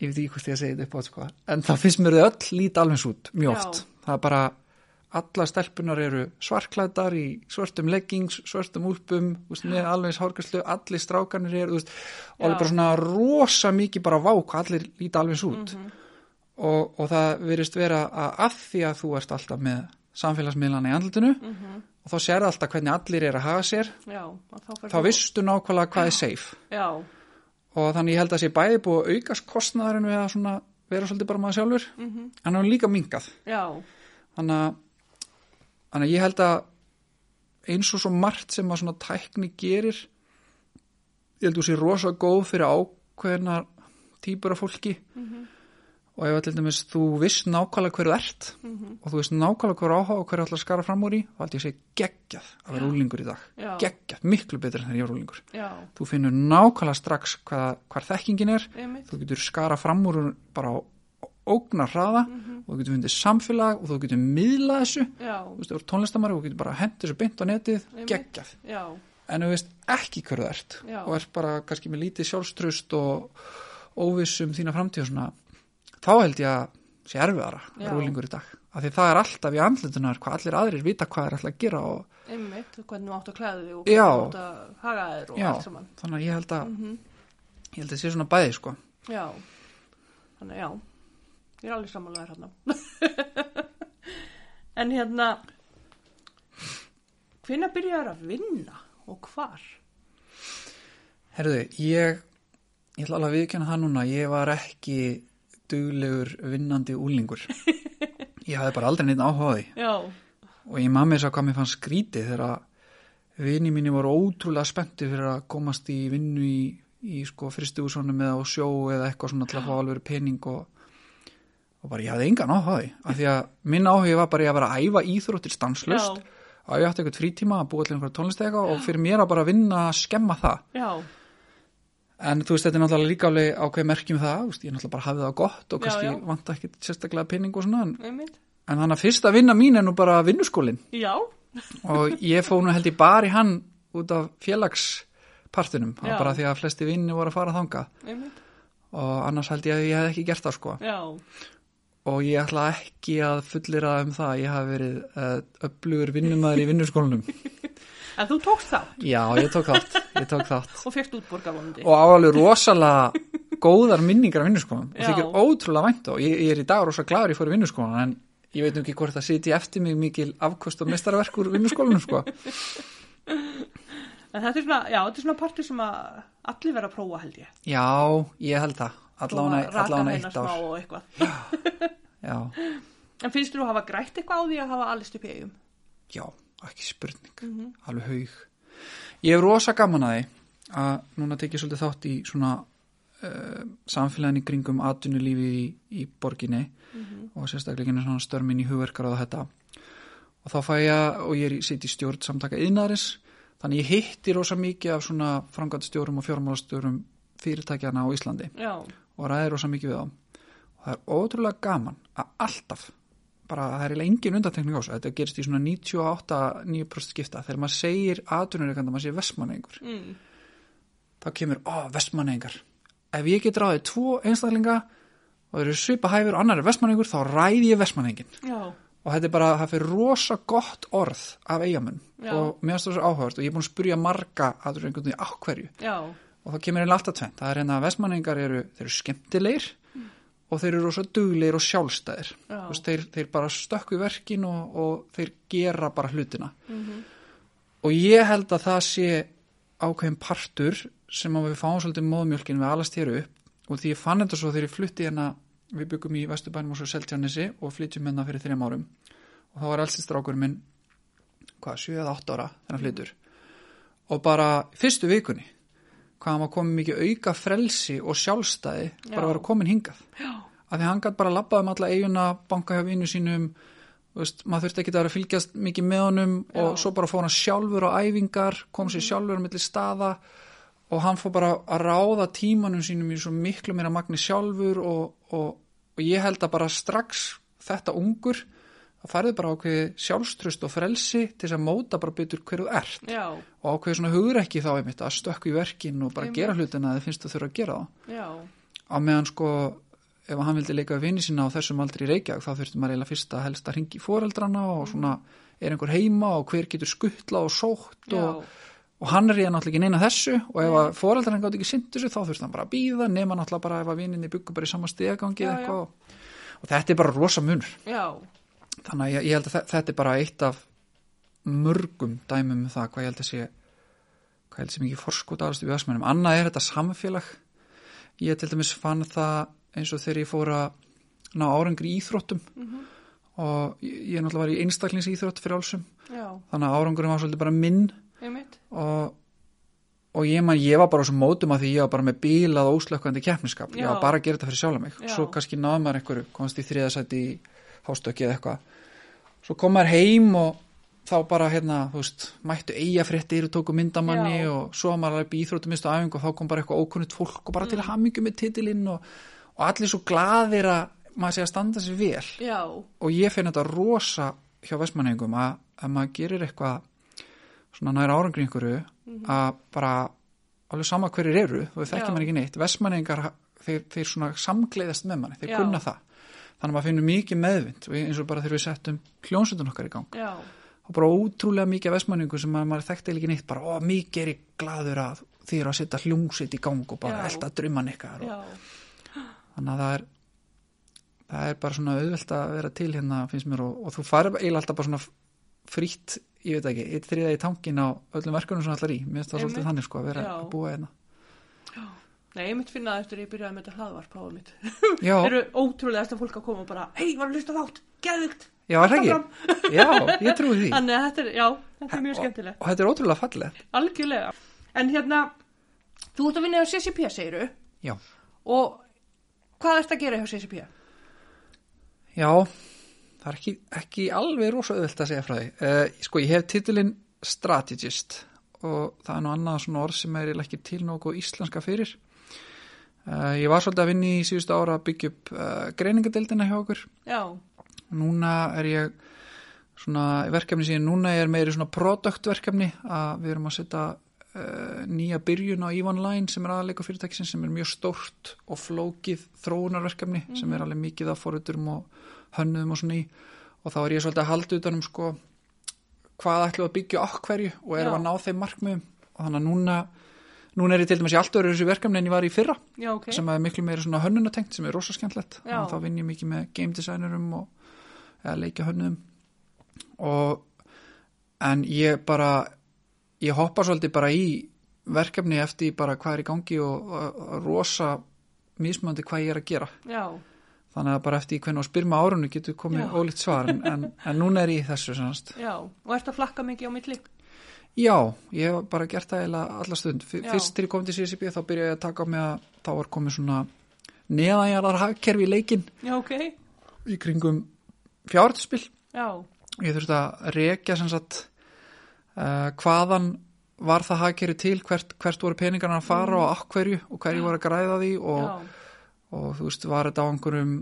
ég veit ekki hvort ég að segja þetta upp á sko, en það finnst mér þau öll lít alveg út, mjög Já. oft. Það er bara, alla stelpunar eru svarklædar í svörtum leggings, svörtum úlpum, með alveg hárgæslu, allir strákanir eru, veist, og alveg Já. bara svona rosa mikið bara vák, allir líta alveg út. Mhm. Og, og það verist vera að að því að þú ert alltaf með samfélagsmiðlana í andlutinu, Mhm. og þá sér alltaf hvernig allir er að haga sér já, þá, þá vistu nákvæmlega hvað er safe Já, og þannig ég held að sé bæði búið að aukast kostnaðurinn við að svona vera svolítið bara maður sjálfur mhm, en hann er líka mingað já, þannig að, þannig að ég held að eins og svo margt sem að svona tækni gerir ég held að þú sé rosa góð fyrir ákveðnar típur af fólki. Mhm, og ef til dæmis þú viss nákvæmlega hverju ert mhm, og þú veist nákvæmlega hverju áhuga og hverju að skara fram úr í þá held ég að sé geggjað að vera úlingur í dag. Já, geggjað, miklu betur en þegar ég var úlingur þú finnur nákvæmlega strax hvað, hvar þekkingin er. Einmitt, þú getur skara fram úr bara á ógnar hraða mhm, og þú getur fundið samfélag og þú getur miðlað þessu. Já, þú veist, þú ert tónlistamari og þú getur bara hendur þessu beint á netið, geggjað. En þú veist ekki hverju það ert Já. og ert bara kannski með lítið sjálfströst og óviss um þína framtíð og svona, þá held ég að sé erfiðara rúlingur í dag. Af því það er alltaf í andlutunar hvað allir aðrir vita hvað er alltaf að gera og einmitt, hvernig þú átt að klæða þig og Já. hvernig þú átt að haga þér og allt saman. þannig að ég held að Mhm, ég held að ég er alveg samanlegaður hérna. en hérna, hvenær byrjar að vinna og hvar? Herðu, ég ég ætla alveg að viðkjanna það núna ég var ekki duglegur vinnandi úlingur ég hafði bara aldrei neitt áhuga á því Já, og ég maður þess að hvað mér fannst skrítið þegar vini mínu voru ótrúlega spennti fyrir að komast í vinnu í, í sko fristúsónum eða á sjó eða eitthvað svona til að fá alveg pening og, og bara ég hafði engan áhuga því. Af því að minn áhugi var bara ég að vera að æfa íþróttir stanslust og ég átti eitthvað frítíma að búa til einhverja tónlistega og fyrir mér að bara vinna að skemma það. Já, En þú veist, þetta er náttúrulega líka alveg ákveð merkjum það, veist, ég náttúrulega bara hafði það gott og kannski já. vanta ekki sérstaklega pinning og svona, en, en þannig að fyrsta vinna mín er nú bara vinnuskólinn. Já, og ég fóð nú held ég bara í hann út af var bara því að flesti vinni voru að fara þanga og annars held ég að ég hef ekki gert það sko. Já, og ég ætla ekki að fullira um það að ég hafi verið uh, upplugur vinnumæður í vinnuskólanum. en þú tókst það Já, ég tók þátt, ég tók þátt. og fyrst útborga vonandi. og á alveg rosalega góðar minningar af vinnuskólan og Já. þykir ótrúlega vænt og ég, ég er í dag rosa gladur ég fór í vinnuskólan en ég veit nú ekki hvort það siti eftir mig mikil afkvöst og mestarverk úr vinnuskólanum sko. En þetta er svona, já, þetta er svona partur sem að allir vera að prófa held ég. Já, ég held það allána, eitt ár. Já, En finnst þú að hafa grætt eitthvað á því að hafa allist upp í eigum? já, ekki spurning Mhm. alveg haug Ég hef rosa gaman að því að núna tek ég svolítið þátt í svona uh, samfélagin í kringum atvinnulífi í, í borginni Mhm. og sérstaklega svona störmin í hugverkar og þetta og þá fæ ég og ég er sitt í stjórn samtaka yðnaris þannig ég hitti rosa mikið af svona framkvæmstjórum og fjármálastjórum fyrirtækjana á Íslandi Já, og ræði rosa mikið við þá. Og það er ótrúlega gaman að alltaf bara það er eiginlega engin undantekning á þessu þetta gerist í svona 98-9% skipta þegar maður segir atvinnureikanda maður segir vestmannegingur mm, þá kemur, ó, vestmannegingar ef ég get ráðið tvo einstaklinga og þeir eru svipa hæfur og annar er vestmannegingur þá ræði ég vestmannengin og þetta er bara, það fyrir rosa gott orð af eigamun og mér finnst það svo áhugavert og ég er búin að spurja marga atvinnureikandi á hverju? Já, og það kemur einlega alltaf tvennt. Það er hérna að vestmanningar eru, þeir eru skemmtilegir og þeir eru rosa duglegir og sjálfstæðir. Veist, þeir, þeir bara stökku verkin og, og þeir gera bara hlutina. Mhm, og ég held að það sé ákveðin partur sem að við fáum svolítið móðmjölkin við alast hér upp. Og því ég fann þetta svo þegar ég flutti hérna við byggum í Vesturbænum og svo Seltjarnesi og flytjum hérna fyrir þrjum árum. Og þá var elsti strákur minn hvað, 7-8 ára hann flytur. Og bara fyrstu vikunni hvað hann var komið mikið auka frelsi og sjálfstæði bara Já. að vera komin hingað já, af því hann gætt bara labbað um alla eiguna banka hjá vinnu sínum veist, maður þurfti ekki að vera að fylgjast mikið með honum og Já. svo bara fór hann sjálfur á æfingar kom sér sjálfur á milli staða og hann fór bara að ráða tímanum sínum í svo miklu meira magni sjálfur og, og, og ég held að bara strax þetta ungur það færði bara ákveði sjálfströst og frelsi til þess að móta bara betur hverju ert. Já, og ákveði svona hugur ekki þá einmitt að stökku í verkin og bara Einmitt. gera hlutina að þið finnst þú þurfa að gera það já, á meðan sko ef hann vildi leika við vini sína á þessum aldrei í Reykjavík þá þurfti maður eiginlega fyrst að helst að ringi fóreldrana og svona er einhver heima og hver getur skuttla og sótt og, og hann er ég náttúrulega ekki neina þessu og ef að fóreldrana gátt ekki sinnt þessu þá þurfti hann bara að býða nema náttúrulega bara ef að vininni byggur bara í sama stegangi og þetta er bara rosa munur. Já, þannig að ég, ég held að þe- þetta er bara eitt af mörgum dæmum um það hvað ég held að sé hvað ég held sem ekki forskot aðast í vöðsmennum annað er þetta samfélag. Ég til dæmis fann það eins og þegar ég fór að ná árangri í íþróttum. Og ég, ég náttúrulega var í einstaklings íþrótt fyrir Já, þannig að árangurum var svolítið bara minn. Og, og ég, man, ég var bara svo mótum að því ég var bara með bílað og óslökkandi keppniskap ég var bara að gera þetta fyrir sjálf mig. Já. svo kannski náði maður einhverju, komast í þriðasætti í hástöki eða eitthvað svo kom maður heim og þá bara hérna, þú veist, mættu eigafréttir og tóku myndamanni Já. og svo maður alveg í íþróttumist og æfingu og þá kom bara eitthvað ókunnut fólk og bara til Mm. hamingju með titilinn og, og allir svo glaðir að maður sé að standa sér vel Já, og ég finn þetta rosa hjá vestmanningum að, að maður gerir eitthvað svona næra árangri einhverju að bara alveg sama hverjir eru þú Já. þekkir maður ekki neitt vestmanningar þeir, þeir svona samgleiðast með manni þeir Já. kunna það þannig að maður finnur mikið meðvind eins og bara þegar við settum hljónsundun okkar í gang. Já, og bara ótrúlega mikið vestmanningu sem maður, maður þekkti ekki neitt bara ó, mikið er ég glaður að eru að setja hljómsitt í gang og bara elda drauman ykkar. Þannig að það er það er bara svona auðvelt að vera til hérna finnst mér og, og þú farið eiginlega alltaf bara svona frýtt, ég veit ekki, eitt þriða í tankin á öllum verkunum sem allar í. Mér finnst það svolítið þannig sko að vera Já. að búa hérna Nei, ég mitt finna það eftir að ég byrjaði með þetta hlaðvarp á mitt. já, eru ótrúlegast að fólk að koma og bara, hei, var að hlusta þátt, geðvikt. já, er það ekki já, ég trúi því Þannig að þetta er, já, þetta er mjög skemmtilegt. og þetta er ótrúlega fallið Algjörlega. En hérna, þú ert að vinna á CCP, segiru, já, og hvað ert að gera hjá CCP? já það er ekki, ekki alveg rosa auðvelt að segja frá því uh, sko ég hef titilinn strategist og það er nú annað svona orð sem er ekki til nokkuð íslenska fyrir uh, ég var svolítið að vinna í síðustu ára að byggja upp uh, greiningadeildina hjá okkur. Já, núna er ég svona verkefni síðan núna er meiri svona produktverkefni að við erum að setja uh, nýja byrjun á Ivan Line sem er aðalega fyrirtækisinn sem er mjög stórt og flókið þróunarverkefni sem er alveg mikið af foruturum og hönnuðum og svona í. Og þá er ég svolítið að halda utanum sko hvað ætlum að byggja okk hverju og erum Já. að ná þeim markmiðum. Og þannig að núna núna er ég til dæmis í allt öðru þessu verkefni en ég var í fyrra já, ok. sem er miklu meira svona hönnunatengt sem er rosa skemmtlegt og þá vinn ég mikið með game designerum og eða leikja hönnuðum og en ég bara ég hoppa svolítið bara í verkefni eftir bara hvað er í gangi og, og, og rosa mismöndi hvað ég er að gera Já, þannig að bara eftir hvernig á spyrma árunni getur komið Já. ólíkt svar en, en, en núna er ég í þessu sannast. já. Og ert að flakka mikið á milli? Já, ég hef bara gert það eiginlega alla stund. Fyrst til ég kom til CCP þá byrjaði ég að taka á mig að þá var komið svona neðanjarðar hagkerfi í leikinn Já, ok. í kringum fjárhættuspil. Já, Ég þurfti að rekja sem sagt uh, hvaðan var það hagkerfi til, hvert, hvert voru peningarna að fara og akkverju og hverju voru að græða því og, já, og þú veist, var þetta á einhverjum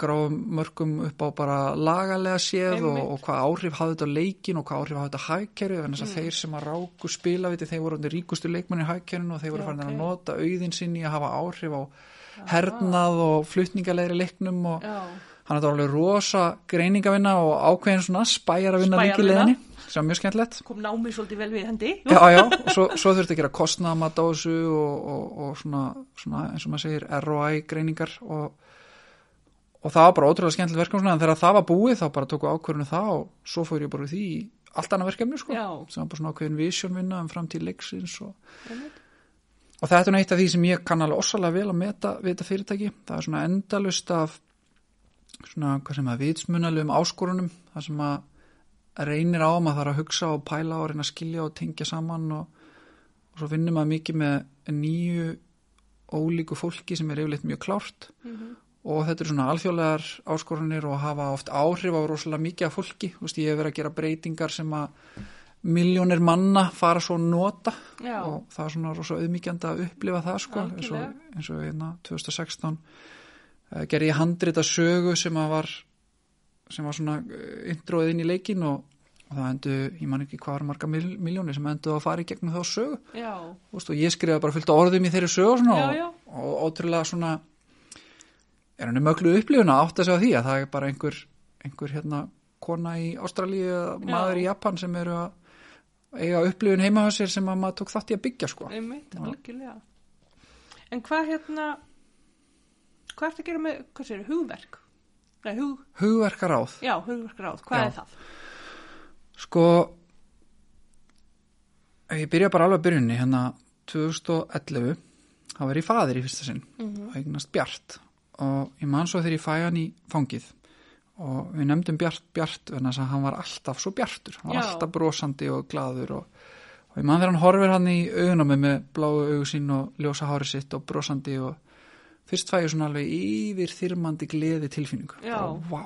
gráum mörgum upp á bara lagalega séð og, og hvað áhrif hafði þetta leikin og hvað áhrif hafði þetta en þess að þeir sem að ráku spilaviti þeir voru undir ríkustu leikmanni í hagkerfinu og þeir voru Já, farin ok. að nota auðin sinni að hafa áhrif á hernað og flutningalegri leiknum og hann er alveg rosa greiningavinna og ákveðin svona í Spæjaravinna. leðinni sem er mjög skemmtilegt kom námið svolítið vel við hendi. já, já, og svo, svo þurfti að gera kostnaðamat á þessu og, og, og svona, svona eins og maður segir ROI greiningar og, og það var bara ótrúlega skemmtilegt verkefni en þegar það var búið þá bara tóku ákvörðinu það og svo fór ég bara því í allt annað verkefni sko, Já. sem var bara svona ákveðin vision vinna um framtíð leiksins og, og þetta er nú eitt af því sem ég kann alveg ossalega vel að meta við þetta fyrirtæki, það er svona endalust af svona, hvað sem að vitsmunalegum áskorunum, það sem að reynir á maður þarf að hugsa og pæla og reyna að skilja og tengja saman og, og svo finnum maður mikið með nýju ólíku fólki sem er yfirleitt mjög klárt og þetta eru svona alþjóðlegar áskorunir og hafa oft áhrif á rosalega mikið af fólki, þú veist ég hef verið að gera breytingar sem að miljónir manna fara svo nota. Já. og það er svona rosa auðmíkjandi að upplifa það sko, eins og, eins og hérna 2016 uh, gerði ég handrita sögu sem að var sem var svona uh, introið inn í leikin og, og það endu, ég man ekki hvað var marga mil, miljónir sem endu að fara í gegnum þá sögu. Þú veist, og ég skrifa bara fullt orðum í þeirri sögu svona, Já, já. og ótrúlega svona er henni möglu upplifun að átta sig á því að það er bara einhver, einhver hérna kona í Ástralíu eða maður í Japan sem eru að eiga upplifun heima á sér sem að maður tók þátt í að byggja sko. einmitt, algjörlega. En hvað hérna, hvað ertu að gera með, hvað sér, hugverk? Nei, hug, Hugverkaráð já, hugverkráð, hvað Já. er það? sko ég byrja bara alveg að byrjunni hérna 2011 þá var ég faðir í fyrsta sinn Mhm. og eignast Bjart og ég man svo þegar ég fæ hann í fangið og við nefndum Bjart Bjart þess að hann var alltaf svo Bjartur hann var Já. alltaf brosandi og glaður og, og ég man þegar hann horfir hann í augun á mig með bláu augu sín og ljósa hári sitt og brosandi og fyrst fæ ég svona alveg yfir þyrmandi gleði tilfinningu Já. og vá,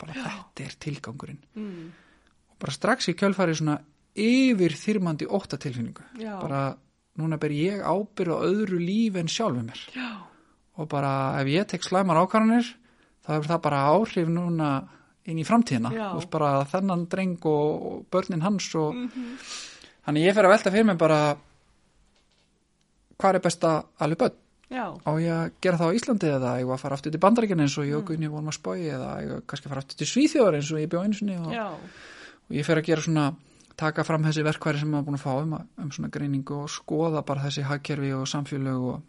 bara þetta er tilgangurinn Mm. og bara strax í kjölfari svona yfir þyrmandi óttatilfinningu Já. bara núna ber ég ábyrð á öðru lífi en sjálfu mér Já. Og bara ef ég tek slæmar ákvarðanir þá hefur það bara áhrif núna inn í framtíðina. Veist bara þennan dreng og, og börnin hans og Mhm. þannig ég fer að velta fyrir mig bara hvað er best að alveg börn? Já. á ég að gera það á Íslandi eða ég var að fara aftur til Bandaríkina eins og ég og Gunni vorum að spói eða ég var kannski að fara aftur til Svíþjóðar eins og ég bjó einu sinni og, og ég fer að gera svona taka fram þessi verkværi sem maður búin að fá um, um svona greiningu og skoða bara þessi hagkerfi og samfélög og,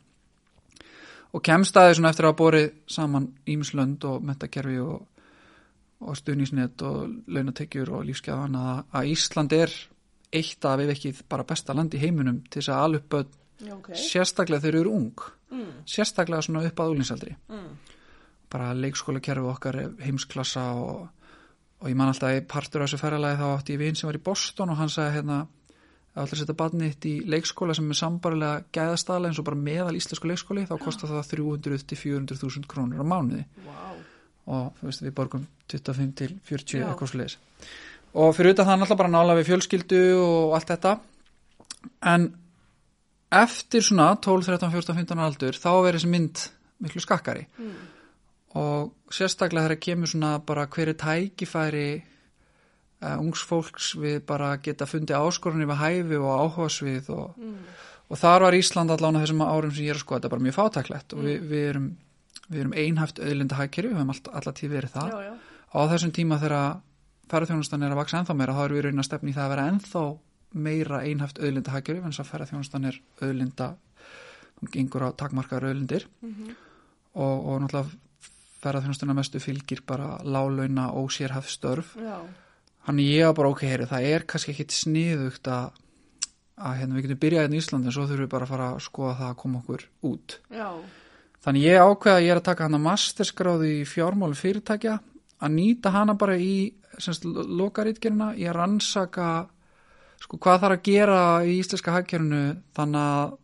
og kemst að því svona eftir að hafa borið saman ímislönd og mentakerfi og, og stuðnísnet og launatekjur og lífsgæðan að, að Ísland er eitt af ef ekki bara besta land í heiminum til þess að alveg börn Já, ok. sérstaklega þegar eru ung Mm. sérstaklega svona upp að úlinsaldri Mm. bara leikskóla kerfi okkar heimsklassa og, og ég man alltaf í partur af þessu ferralagi þá átti ég vin sem var í Boston og hann sagði hérna ef allir setja badni eitt í leikskóla sem er sambarilega gæðastala eins og bara meðal íslensku leikskóli þá kostar það 300 til 400 þúsund krónur á mánuði Vá. og þú veist við borgum 25 til 40 Já. eitthvað sliðis og fyrir utan það náttúrulega bara nála við fjölskyldu og allt þetta en eftir svona 12, 13, 14, 15 aldur þá verður þessi mynd miklu skakkari Mm. og sérstaklega þegar kemur svona bara hver er tækifæri ungs fólks við bara geta fundið áskorunni við hæfi og áhugasvið og, Mm. og þar var Ísland allan á þessum árum sem ég er að skoða, þetta er bara mjög fátæklegt og við, við erum, við erum einhæft auðlinda hækjari, við höfum allt, alltaf tíð verið það Já, já. á þessum tíma þegar ferðarþjónustan er að vaksa ennþá meira þá erum við raunin að stefni í það að vera ennþá meira einhæft auðlinda hækjari en þess að ferðarþjónustan er auðlinda hún gengur á takmarkaður auðlindir Mhm. og, og náttúrulega ferðarþjónustuna mestu fylgir bara lálauna og sérhæft störf Já. Hann ég var bara ok, heyri, það er kannski ekkit sniðugt að, að hérna, við getum byrjað hérna í Íslandi en svo þurfum við bara að fara að skoða það að koma okkur út Já. Þannig ég ákveða að ég er að taka hana masterskráði í fjármálu fyrirtækja að nýta hana bara í lokarítgerina í að rannsaka sko hvað þarf að gera í íslenska hagkerfinu þannig að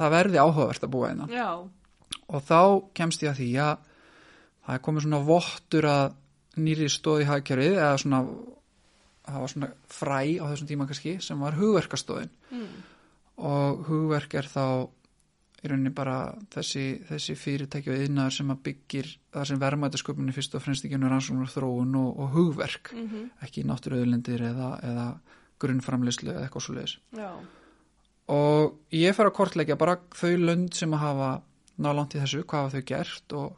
það verði áhugavert að búa hérna Já. og þá kemst ég að því að það er komið svona vottur að nýri stóð í hagkerfið eða svona það var svona fræ á þessum tíma kannski sem var hugverkastóðin Mm. og hugverk er þá í rauninni bara þessi, þessi fyrirtæki og yðnaður sem að byggir það sem verðmætasköpunni fyrst og fremst ekki ennur rannsóknar og þróun og, og hugverk Mhm. ekki náttúruauðlindir eða, eða grunnframleyslu eða eitthvað svo leiðis og ég fer að kortleggja bara þau lönd sem að hafa nálant í þessu, hvað hafa þau gert og,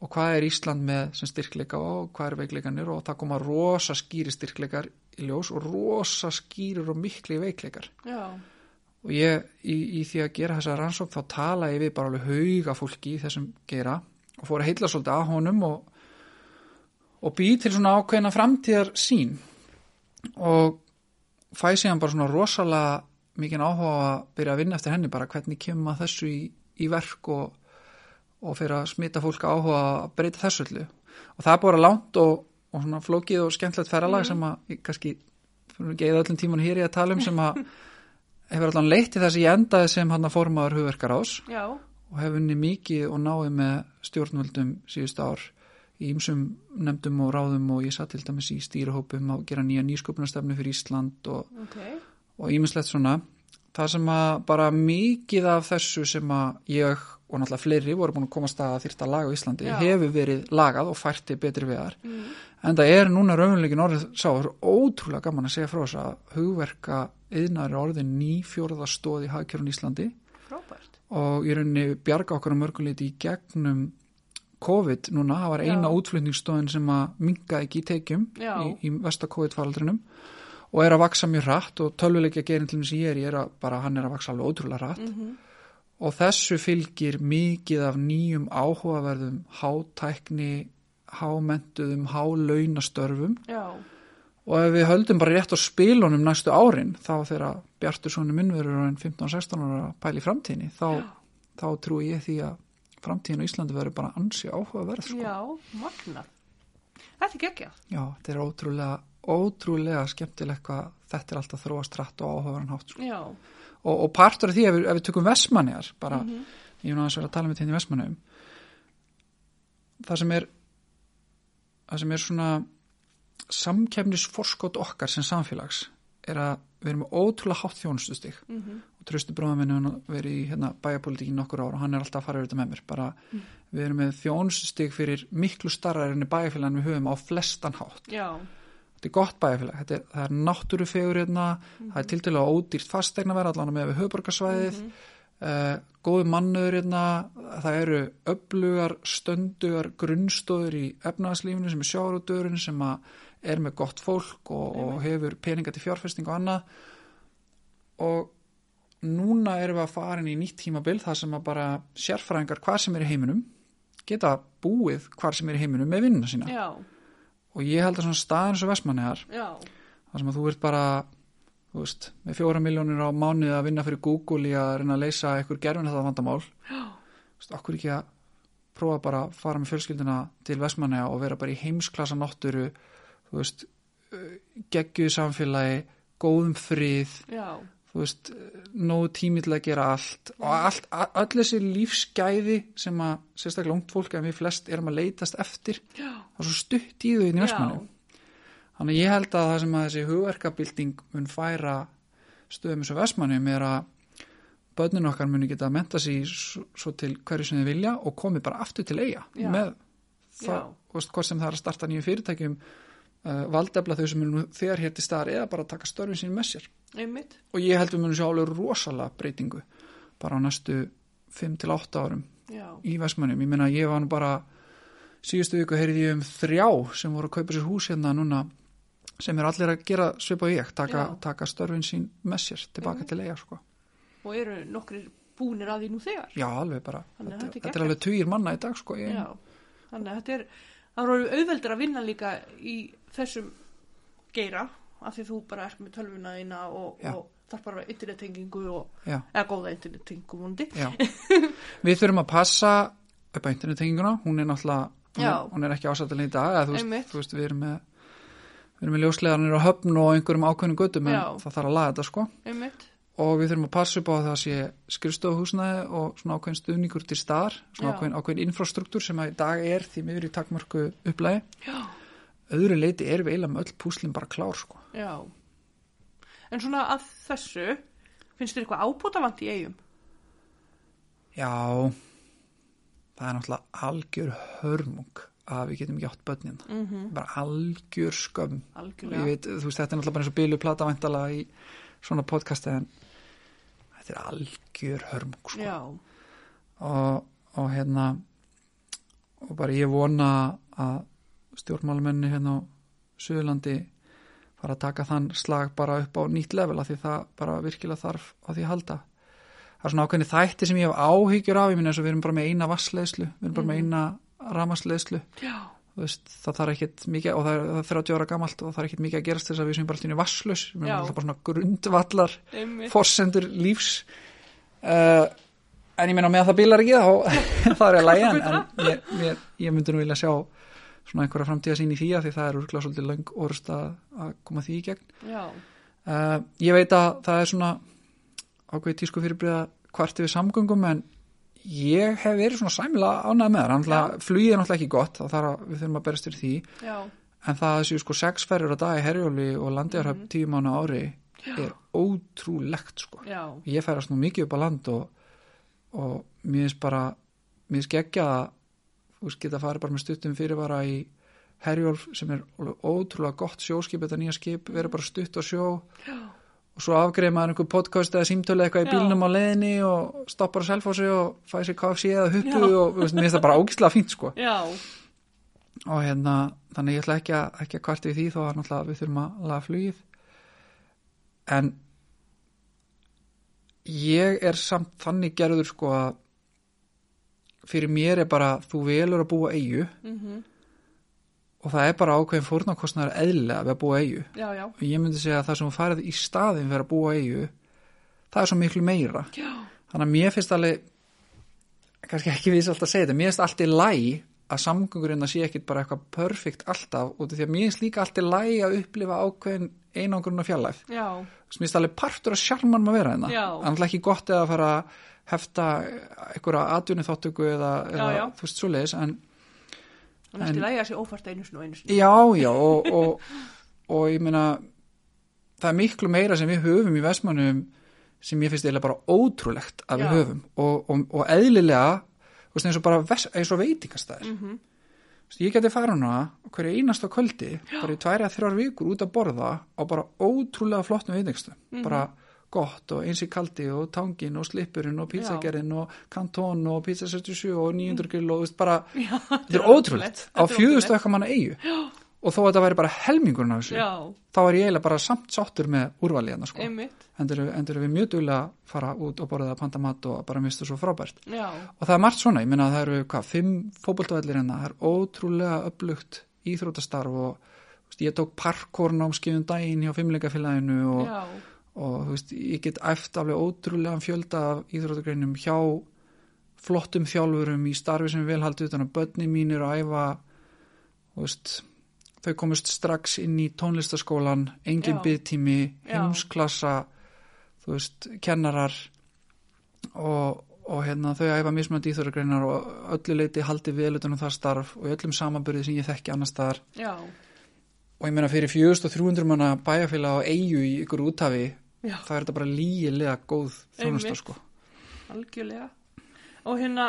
og hvað er Ísland með sem styrkleika og hvað er veikleikanir og það koma rosa skýri styrkleikar í ljós og rosa skýrir og mikli veikleikar. Já. og ég í, í því að gera þessa rannsókn þá tala ég við bara alveg hauga fólki í þessum gera og fór að heilla svolítið að honum og, og bý til svona ákveðina framtíðar sín og fæ síðan bara svona rosalega mikið áhuga að byrja að vinna eftir henni bara hvernig kemur maður þessu í, í verk og, og fyrir að smita fólk áhuga að breyta þessu öllu. Og það er bara langt og, og svona flókið og skemmtilegt ferralag sem að ég kannski fyrir ekki eða öllum tíman hér í að tala um sem að hefur allan leitt til þess að ég endaði sem hann að formaður hugverkarás Já. og hefur unni mikið og náði með stjórnvöldum síðust ár í ymsum nefndum og ráðum og ég satt til dæmis í stýruhópum að gera nýja nýsköpunarstefnu fyrir Ísland og, Ok. og ímislegt svona það sem að bara mikið af þessu sem að ég og náttúrulega fleiri voru búin að komast að þyrta lag á Íslandi Já. hefur verið lagað og færti betri vegar Mm. en það er núna raunleikin orðið sá, það er ótrúlega gaman að segja frá þess að hugverka yðnar er orðið nýfjórða stóð í hagkjörun Íslandi Frábært. og í rauninni bjarga okkar um mörguleiti í gegnum COVID núna, það var eina útflutningsstóðin sem að minga ekki í tekjum Já. í, í vesta COVID-faraldrinum og er að vaksa mjög rætt og tölvuleikja gerin til þess að ég er, ég er að, bara hann er að vaksa alveg ótrúlega rætt Mm og þessu fylgir mikið af nýjum áhugaverðum hátækni, hámentuðum, hálaunastörfum Já. og ef við höldum bara rétt á spilunum næstu árin þá þegar Bjartur Sóni minn verður en 15-16 ára í framtíðinni þá, þá trúi ég því að framtíðin á Íslandi verður bara ansi áhugaverð sko. Já, magnað. Þetta er geggjað. Já, þetta er ótrúlega, ótrúlega skemmtilegt hvað þetta er alltaf þróast rætt og áhugaverðan hátt sko. Já. Og, og partur af því ef við, ef við tökum Vestmanniðar bara, Mhm. ég er verið að tala með þetta í Vestmanniðum það sem er það sem er svona samkefnisforskot okkar sem samfélags er að við erum ótrúlega hátt þjónustustig. Mm og tröstu bróða minni hann verið í hérna, bæjarpolitíkin nokkur ára og hann er alltaf að fara yfir þetta með mér. Bara við erum með þjónustustig fyrir miklu starra enn bæjarfélag en við höfum á flestan hátt. Já. Þetta er gott bæjarfélag, þetta er, það er náttúrufegur hérna, það er tildulega ódýrt fastegna verð allan með við höfborgarsvæðið uh, góðu mannur hérna, það eru öflugar, stöndugar grunnstóður í efnaðslífinu sem er sjáruðurinn sem er með gott fólk og, og hefur peninga til fjárfesting og annað. Og núna erum við að fara inn í nýtt tímabil þar sem að bara sérfræðingar hvað sem er í heiminum geta búið hvað sem er í heiminum með vinnuna sína. Já. Og ég held að svona staðan svo vestmanniðar Já. þar sem að þú ert bara þú veist, með fjóra miljónir á mánuði að vinna fyrir Google í að reyna að leysa einhver gerfin þetta vandamál veist, okkur ekki að prófa bara að fara með fjölskylduna til vestmanniða og vera bara í heimsklassa náttúru þú veist, geggjuð samfélagi góðum frið Já. Þú veist, nógu tími til að gera allt. Og allt, öll þessi lífsgæði sem að sérstaklega ungt fólk en við flest erum að leitast eftir það er svo stutt í þau inn í vestmanni þannig ég held að það sem að þessi hugverkabilding mun færa stöðum eins og vestmanni er að börnin okkar muni geta að menta sig svo, til hverju sem þið vilja og komi bara aftur til eiga með það, þú veist, hvort sem það er að starta nýjum fyrirtækjum uh, valdefla þau sem er nú þegar hér til staðar eða bara taka störfin sín með sér Einmitt. og ég held við munum sjá alveg rosalega breytingu bara á næstu 5-8 árum Já. í Vestmannum, ég meina ég var nú bara síðustu viku heyrði ég um þrjá sem voru að kaupa sér hús hérna núna sem er allir að gera svipa og ég taka, taka störfin sín með sér tilbaka til eiga sko. Og eru nokkrir búnir að því nú þegar. já alveg bara, þetta, þetta þetta er alveg tugir manna í dag sko. ég, Já. Þannig að þetta er, það eru auðveldur að vinna líka í þessum geira af því þú bara ert með tölvuna þína og, og þarf bara já, eða góða já. við þurfum að passa upp á internettenginguna, hún er náttúrulega hún hún er ekki ásættilega í dag eða, þú, veist, þú veist, við erum með við erum með ljóslegarnir á höfn og einhverjum ákveðnum göttum en það þarf að laga þetta sko Einmitt. og við þurfum að passa upp á að það sé skrifstofuhúsnaði og svona ákveðin stuðningur til staðar, svona ákveðin, ákveðin infrastruktúr sem að í dag er því miður í takmörku upplægi. Já. Öðru leiti erum við eiginlega með öll púslinn bara klár sko. Já. En svona að þessu, finnst þér eitthvað ábútavant í eigum? Já, það er náttúrulega algjör hörmung að við getum ekki átt börnin. Mm -hmm. Bara algjör skömm. Veit, þú veist, þetta er náttúrulega bara eins og bílu platavæntalega í svona podcasti en þetta er algjör hörmung sko. Já. og, og hérna og bara ég vona að stjórnmálamenni hérna á Suðurlandi fara að taka þann slag bara upp á nýtt level af því það bara virkilega þarf á því að halda. Það er svona ákveðni þætti sem ég hef áhyggjur af ég minna eins og við erum bara með eina vassleðslu við erum bara með eina ramasleðslu það þarf ekkit mikið og það er, það er 30 ára gamalt og það er ekkit mikið að gerast þess að við sem bara alltaf vasslaus við Já. erum alltaf bara svona grundvallar forsendur lífs. Uh, en ég meina með að það bílar ekki þá það er að lægja en, en ég, ég, ég myndi nú vilja sjá svona einhverja framtíða sín í því að því það er úrkláð svolítið löng orðust að, að koma því í gegn. Uh, ég veit að það er svona ákveði tísku fyrirbriða kvarti við samgöngum en ég hef verið svona sæmilega ánægð með það flugið er náttúrulega ekki gott þá þarf að við þurfum að berast fyrir því. Já. en það séu sko sex ferður á dag í herjóli og landiðarhöfn tíu mánu ári er ótrúlegt sko. Já. ég færast nú mikið upp á land og, og mér finnst bara mér finnst geggja að þú veist geta farið bara með stuttum fyrirvara í Herjólf sem er ótrúlega gott sjóskip, þetta nýja skip, vera bara stutt á sjó. Já. og svo afgreið maður einhver podcast eða símtölu eitthvað í bílnum á leiðinni og stoppar á selfósi og fæði sér KFC eða huppu og þú veist, mér finnst það bara ógislega fínt sko. Já. og hérna, þannig ég ætla ekki að, ekki að kvarti við því þó að náttúrulega við þurfum að laga flugið. En ég er samt þannig gerður sko að fyrir mér er bara þú velur að búa eigu Mm og það er bara ákveðin fórnarkostnar eðlilega við að búa eigu Já, já. og ég myndi segja að það sem þú farið í staðin fyrir að búa eigu það er svo miklu meira Já. þannig að mér finnst alveg kannski ekki við alltaf að segja þetta mér finnst allt í læg að samgöngurinn að sé ekkit bara eitthvað perfekt alltaf af því að mér finnst líka allt í læg að upplifa ákveðin einangurinn og fjallæð Já. mér finnst alveg partur að sjálfmann maður vera hérna Já. en ekki gott eða að fara hefta einhverja atvinni þáttöku eða, eða já. þú veist svo leiðis en næstu lægi að sé ófært einu sinni. já já og, og, og ég meina það er miklu meira sem við höfum í Vestmannum sem ég finnst eiginlega bara ótrúlegt að við Já. höfum og, og, og eðlilega veist, eins og bara eins og veitingastæðir. Þú veist, ég geti fara hana hverju einasta kvöldi bara í tværi að þrjár vikur út að borða á bara ótrúlega flottum veitingstu Mhm. bara gott og eins í kaldi og tangin og slipurinn og pizzagerinn og kantón og pizza 77 og 900 grill og þú veist bara Já. þetta er ótrúlegt á ótrúlegt. eitthvað manna eigu og þó að þetta væri bara helmingurinn af þessu Já, þá er ég eiginlega bara samt sáttur með úrvalið hérna sko. endur, endur við mjög duðlega að fara út og borða að panta mat og bara mistu svo frábært Já. og það er margt svona, ég minna að það eru hvað, fimm fótboltavellir hérna, það er ótrúlega upplugt íþrótastarf og veist, ég tók parkour námskeiðum daginn hjá fimmleikafélaginu og, Já. Og veist, ég get alveg ótrúlega fjölda af íþróttagreinum hjá flottum þjálfurum í starfi sem er vel haldið utan að börni mínir að æfa veist, þau komust strax inn í tónlistaskólan engin byggtími, heimsklassa þú veist, kennarar. Og, og hérna þau æfa mismöndi íþróttagreinar og öllu leiti haldið vel utan um það starf og öllum samanbyrði sem ég þekki annars staðar. Já. og ég meina fyrir 4300 manna bæjarfélag á eigu í ykkur úthafi Já. það er þetta bara lígilega góð þjónusta sko. Algjörlega. Og hérna,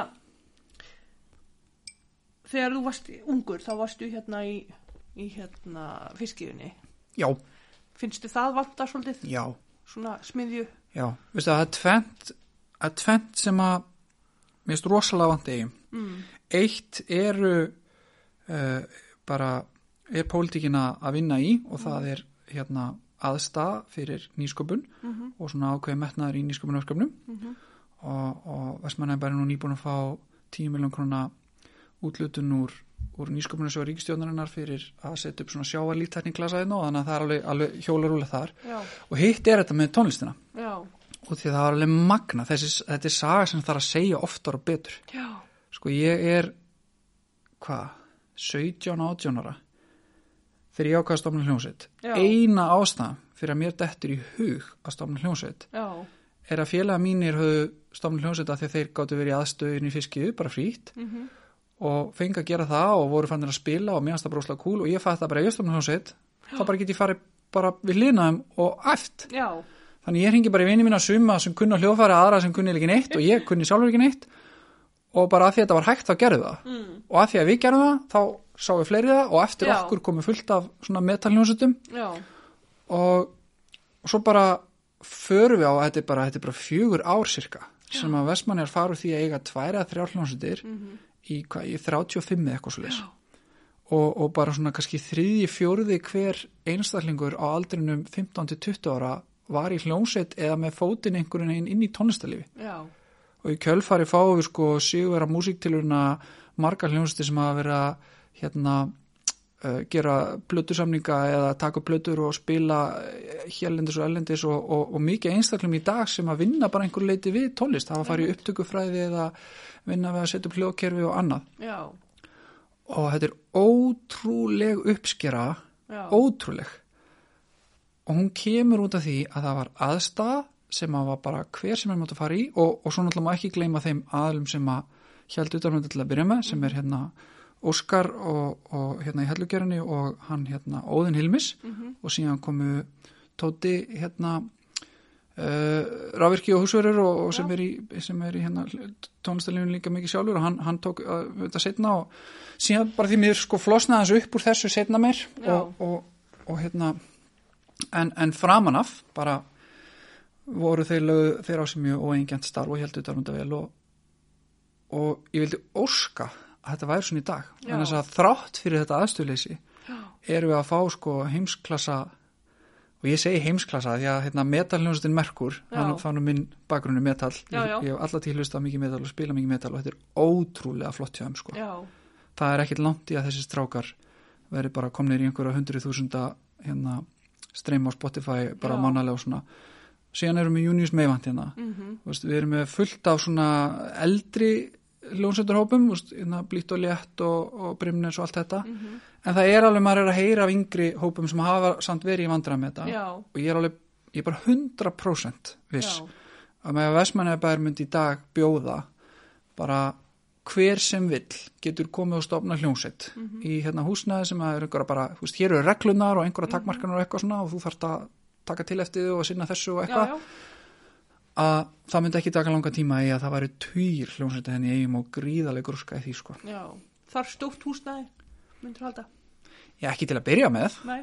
þegar þú varst ungur, þá varstu hérna í, í hérna fiskiðunni. Já, Finnstu það vanta svolítið já, svona smiðju? já veistu að það er tvent sem að mér finnst rosalega vant eigum Mm. eitt eru uh, bara er pólitíkina að vinna í og það er hérna aðstað fyrir nýsköpun Mm og svona ákveði metnaður í nýsköpunarverkefnum -hmm. og, og Vestmann er bara nú nýbúin að fá 10 miljón krona útlutun úr, úr nýsköpunarsjóða ríkistjónarinnar fyrir að setja upp svona sjávarlítækning klasaðinu og þannig að það er alveg, alveg hjólarúlega þar Já. og hitt er þetta með tónlistina Já. og því að það er alveg magna þessi, þetta er saga sem þarf að segja oftar og betur Já. sko ég er hvað, 17-18 ára þegar ég ákvaða stofna hljómsveit eina ástæðan fyrir að mér dettur í hug að stofna hljómsveit Já. er að félaga mínir höfðu stofna hljómsveit að að þeir gáttu verið í aðstöðin í fiskiðu, bara frýtt Mm og fengi að gera það og voru fannir að spila og mér fannst það bróslega cool og ég fætti það bara ég stofna hljómsveit þá bara get ég farið bara við linaðum og Já. þannig ég ringi bara í vini mína suma sem kunna hljófæri aðra sem kunni ekki neitt og ég kunni sjálfur ekki neitt. Og bara að því að þetta var hægt þá gerðu það. Mm. og að því að við gerðum það þá sá við fleiri það og eftir Já. okkur komið fullt af svona metalhljónsutum Já. og, og svo bara förum við á að þetta er bara, þetta er bara fjögur ár cirka sem að Vestmann er faru því að eiga tvær eða þrjár hljónsutir Mm í, hvað, í 35 eða eitthvað svo leys og, og bara svona kannski þriðji fjóruði hver einstaklingur á aldrinum 15-20 ára var í hljónsveit eða með fótinn einhverjum einn inn í tónlistarlifi Já. og í kjölfari fáum við sko sigurvera músíktilurina margar hljónsveitir sem hafa verið að hérna uh, gera plötusamninga eða taka plötur og spila eh, hérlendis og ellendis og, og, og mikið einstaklum í dag sem að vinna bara einhver leiti við tónlist, hafa farið í upptökufræði eða vinna við að setja upp hljóðkerfi og annað Já. og þetta er ótrúleg uppskera Já. ótrúleg og hún kemur út af því að það var aðstæða sem að var bara hver sem er mátt að fara í og, og svo náttúrulega má ekki gleyma þeim aðlum sem að held utanvönda til að byrja með sem er hérna Óskar og, og hérna í hellugjörunni og hann hérna Óðin Hilmis. Mhm. og síðan komu Tóti hérna uh, Rafvirki og Húsverður og, og sem, er í, sem er í hérna tónlistarlífun líka mikið sjálfur og hann, hann tók uh, þetta setna og síðan bara því mér sko flosnaði þessu upp úr þessu setna mér og, og, og hérna en, en framanaf bara voru þeir, lög, þeir á sem mjög óengjant starf og heldur þetta vel og, og ég vildi óska þetta væri svona í dag Já. en þess að þrátt fyrir þetta aðstöðleysi Já. erum við að fá sko heimsklassa og ég segi heimsklassa því að hérna, metalhljónsustin Merkur, þannig þannig minn bakgrunni metal, Já, já. ég, hef alltaf til hlustað mikið metal og spila mikið metal og þetta er ótrúlega flott hjá þeim sko. Það er ekkit langt í að þessi strákar veri bara komnir í einhverja hundruð þúsunda hérna, streym á Spotify bara mánalega og svona síðan erum við Junius Meivant hérna. Þú veist, við erum með fullt af svona eldri hljónsættarhópum hérna, blít og létt og, og brimnes og allt þetta. Mhm. en það er alveg, maður er að heyra af yngri hópum sem hafa samt verið í vandræð með þetta. Já, og ég er alveg, ég er bara 100% viss já, að með að Vestmannabæður myndi í dag bjóða bara hver sem vill getur komið og stofna hljónsett Mhm. í hérna húsnaði sem að er einhverja bara, veist, hér eru reglunar og einhverja takmarkanar og eitthvað svona og þú þarft að taka til eftir þau og sinna þessu og eitthvað að það myndi ekki taka langa tíma í að það væri týr hljónsetta henni í eigum og gríðaleg grúska í því sko. já. Þar stórt húsnæði, myndur halda. Ég ekki til að byrja með, Nei.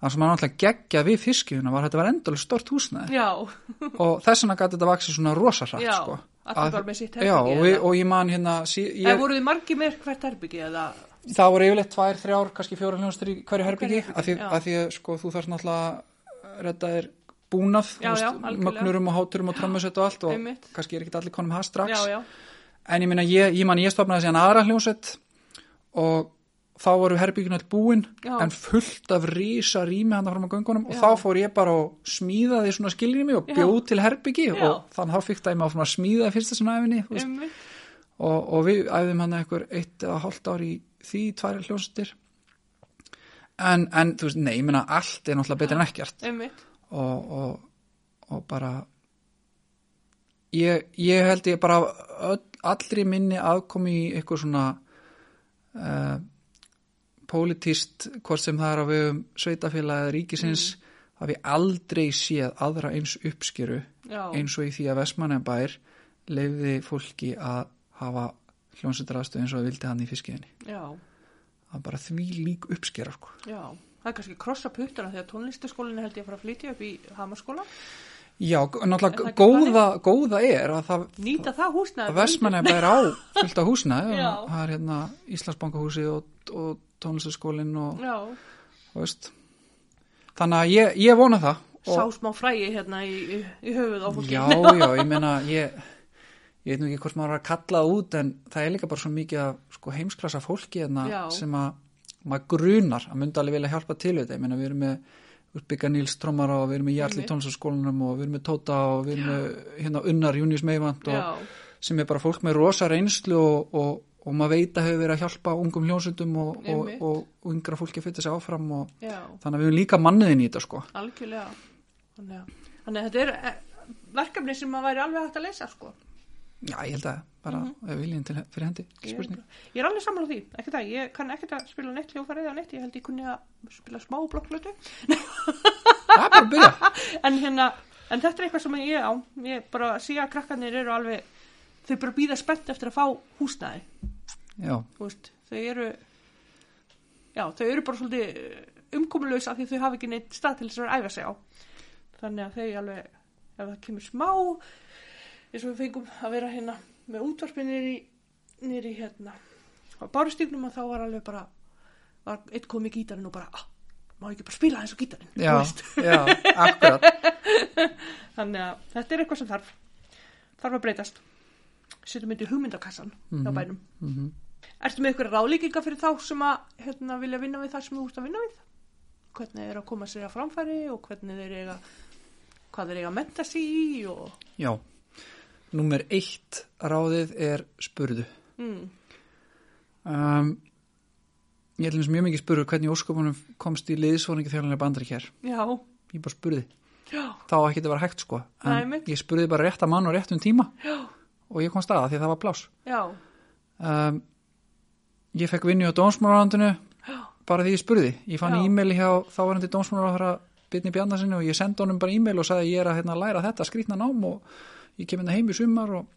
það sem maður náttúrulega geggja við fiskjuna var þetta var endalega stort húsnaði Já, og þess vegna gæti þetta vaksið svona rosa hratt já, sko. allir bara með sitt Já, og, herbyggi. við, og ég man hérna, sí, ég, voruð þið margi með hvert herbyggi eða? það voru yfirleitt tvær, þrjár, kannski fjóra hljónstur í hverju herbyggi, því, já. að því að sko, þú þarf náttúrulega að redda þér búnað, mögnurum og háturum og trömmusett og allt og Einmitt. kannski er ekki allir konum það strax. Já, já, En ég minna, ég, ég man, ég stopnaði síðan aðra hljónsett og þá voru herbyggjun all búin Já. en fullt af rísa rými hann fram á göngunum og þá fór ég bara og smíðaði svona skilrými og bjóð til herbyggi og þannig þá fikk það ég maður svona að smíða fyrsta svona æfinni og, og við æfðum hann eitthvað eitt eða hálft ár í því tvær hljónsettir en, en þú veist, nei, ég meina allt er náttúrulega betur en ekkert. Einmitt. Og, og, og bara ég, ég held ég bara öll, allri minni aðkomi í eitthvað svona uh, pólitíst hvort sem það er á vegum sveitafélag eða ríkisins hafi ég aldrei séð aðra eins uppskeru Já, eins og í því að Vestmannabær leiði fólki að hafa hljónsettarastöð eins og það vildi hann í fiskiðinni það bara því lík uppskera sko. já. Það er kannski krossa puttana þegar tónlistaskólinni held ég að fara að flytja upp í Hamaskóla. já, náttúrulega góða, góða er að það Nýta það húsnæði. Vestmannabær á fullt af húsnaði það er hérna Íslandsbankahúsi og, og tónlistaskólin og, og veist þannig að ég, ég vona það sá og, smá frægi hérna í, í, höfuð á fólki. já, já, ég meina ég, ég veit nú ekki hvort maður er að kalla út en það er líka bara svo mikið af sko, heimsklassa fólki hérna sem að maður grunar að myndi alveg vilja hjálpa til við þetta, ég meina við erum með Bygga Níls Trómara og við erum með Jarli Einmitt. tónlistaskólanum og við erum með Tóta og við erum með hérna Unnar Június Já, sem er bara fólk með rosa reynslu og, og, og maður veit að hefur verið að hjálpa ungum hljónsundum og, og, yngra fólki að flytta sig áfram og já, þannig að við erum líka manniðin í þetta sko. algjörlega. Þannig að, þannig að þetta er eh, verkefni sem maður væri alveg hægt að leysa, sko. Já, ég held að bara mm -hmm. viljinn til, fyrir hendi, ekki Ég, ég er alveg sammála því, ekki það, ég kann ekkert að spila neitt hljófarið eða neitt, ég held ég kunni að spila smá blokkflötu, Það er bara að byrja. en hérna, en þetta er eitthvað sem ég á, ég bara sé að krakkarnir eru alveg, þau bara býða spennt eftir að fá húsnæði, Já, veist, þau eru, já, þau eru bara svolítið umkomulegs af því þau hafa ekki neitt stað til þess að æfa sig á, þannig að þau alveg, ef það kemur smá, eins og við fengum að vera hérna með útvarpið nýri, hérna, á bárustígnum að þá var alveg bara, var eitt komið í gítarinn og bara, ah, má ekki bara spila eins og gítarinn, já, já, akkurat. Þannig að þetta er eitthvað sem þarf, þarf að breytast. Setjum myndi hugmyndakassan hjá bænum. Mm Ertu með ykkur ráðlíkinga fyrir þá sem að hérna, vilja vinna við það sem þú ert að vinna við? Hvernig er að koma sér að framfæri og hvernig þeir eiga, hvað þeir eiga að menta sig í og... Já, númer eitt ráðið er spurðu. Mm, Um, ég held eins mjög mikið spurðu hvernig óskopunum komst í liðsvonningi þjálfanlega bandri hér. já, Ég bara spurði. já, Þá ekki þetta var hægt sko. Nei, En einmitt. ég spurði bara rétt að mann og rétt um tíma já, og ég kom staða því að það var plás. já, um, ég fekk vinni á dómsmálarándinu bara því ég spurði ég fann e-maili hjá þáverandi dómsmálaráðara Byrni Bjarnasinni og ég sendi honum bara e-mail og sagði að ég er að hérna, læra þetta skrýtna nám og ég kem hérna heim í sumar og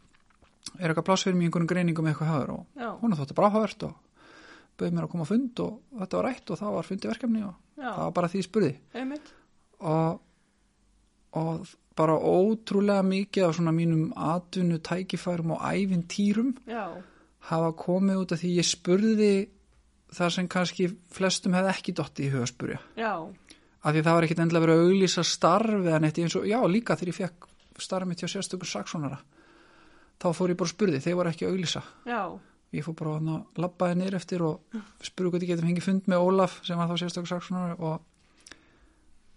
er eitthvað pláss fyrir mig í einhvern greiningum eitthvað haður og já, hún þótti bara áhört og bauð mér að koma á fund og þetta var rætt og það var fundi verkefni og já, það var bara því spurði. Og, og bara ótrúlega mikið af svona mínum atvinnu tækifærum og ævintýrum já, hafa komið út af því ég spurði þar sem kannski flestum hefði ekki dotti í huga að spurja. já, Af því það var ekkit endilega verið að auglýsa starf eða neitt eins og, já líka þegar ég fekk starf mitt hjá sérstökur saksónara. Þá fór ég bara og spurði, þeir voru ekki að auglýsa. já, Ég fór bara að labbaði niður eftir og spurði hvað ég getum hengið fund með Ólaf sem var þá sérstökur saksónara og,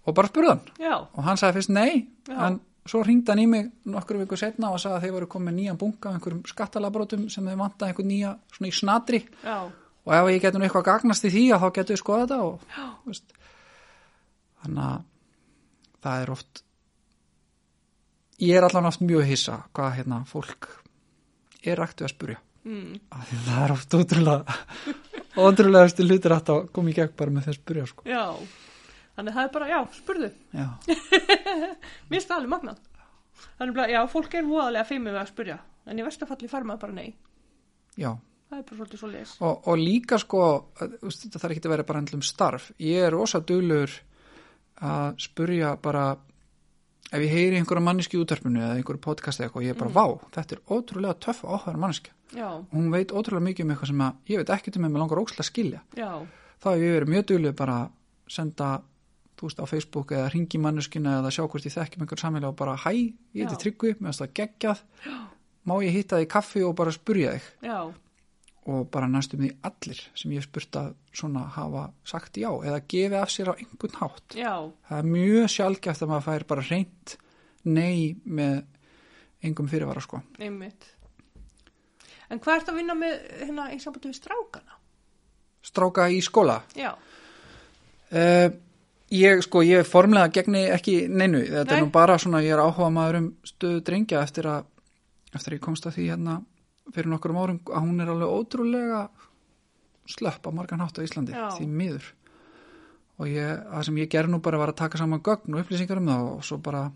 og bara spurði hann. já, Og hann sagði fyrst nei, Já. en svo ringdi hann í mig nokkur vikur setna og sagði að þeir voru komið nýjan bunga einhverjum skattalabrótum sem þeir vantaði einhver nýja svona í snatri já, og ef ég getur nú eitthvað gagnast í því að þá getur við skoða þetta og, veist, þannig að það er oft ég er allan oft mjög hissa hvað hérna fólk er rættu að spurja mm, því það er oft ótrúlega ótrúlegastu hlutir að það komi í gegn bara með þess spurja sko. já. Þannig það er bara, já, spurðu. já, Mér það alveg magnað. Þannig bara, já, fólk er voðalega feimið að spurja. En í verstafalli fær maður bara nei. já Það er bara svolítið svo leis. og, og líka sko að, þetta þarf ekki að vera bara endlum starf ég er rosa duglur að spurja bara ef ég heyri einhverja manneski í útvarpinu eða einhverju podcast eða eitthvað, ég er bara, vá, þetta er ótrúlega töff og áhverja manneski Já, hún veit ótrúlega mikið um eitthvað sem að ég veit ekkert um en mér langar ókslega að skilja. Já, þá hef ég verið mjög duglur bara að senda þú veist á Facebook eða ringi manneskina eða sjá hvort ég þekkjum einhver sammelega og bara hæ, ég heiti Já. Tryggvi, mér finnst það geggjað. Má ég hitta þig kaffi og bara spurja þig? Já, og bara næstum því allir sem ég hef spurt að svona hafa sagt já eða gefið af sér á einhvern hátt. Já, það er mjög sjálfgæft að maður fær bara reynd nei með engum fyrirvara sko. Einmitt. En hvað ert að vinna með hérna í sambandi við strákana? stráka í skóla? Já, uh, ég sko ég formlega gegni ekki neinu. Þetta Nei. er nú bara svona ég er áhuga maður um stöðu drengja eftir að eftir að ég komst að því hérna fyrir nokkur um árum að hún er alveg ótrúlega slöpp á margan hátt á Íslandi Já. því miður og ég, það sem ég gerði nú bara var að taka saman gögn og upplýsingar um það og svo bara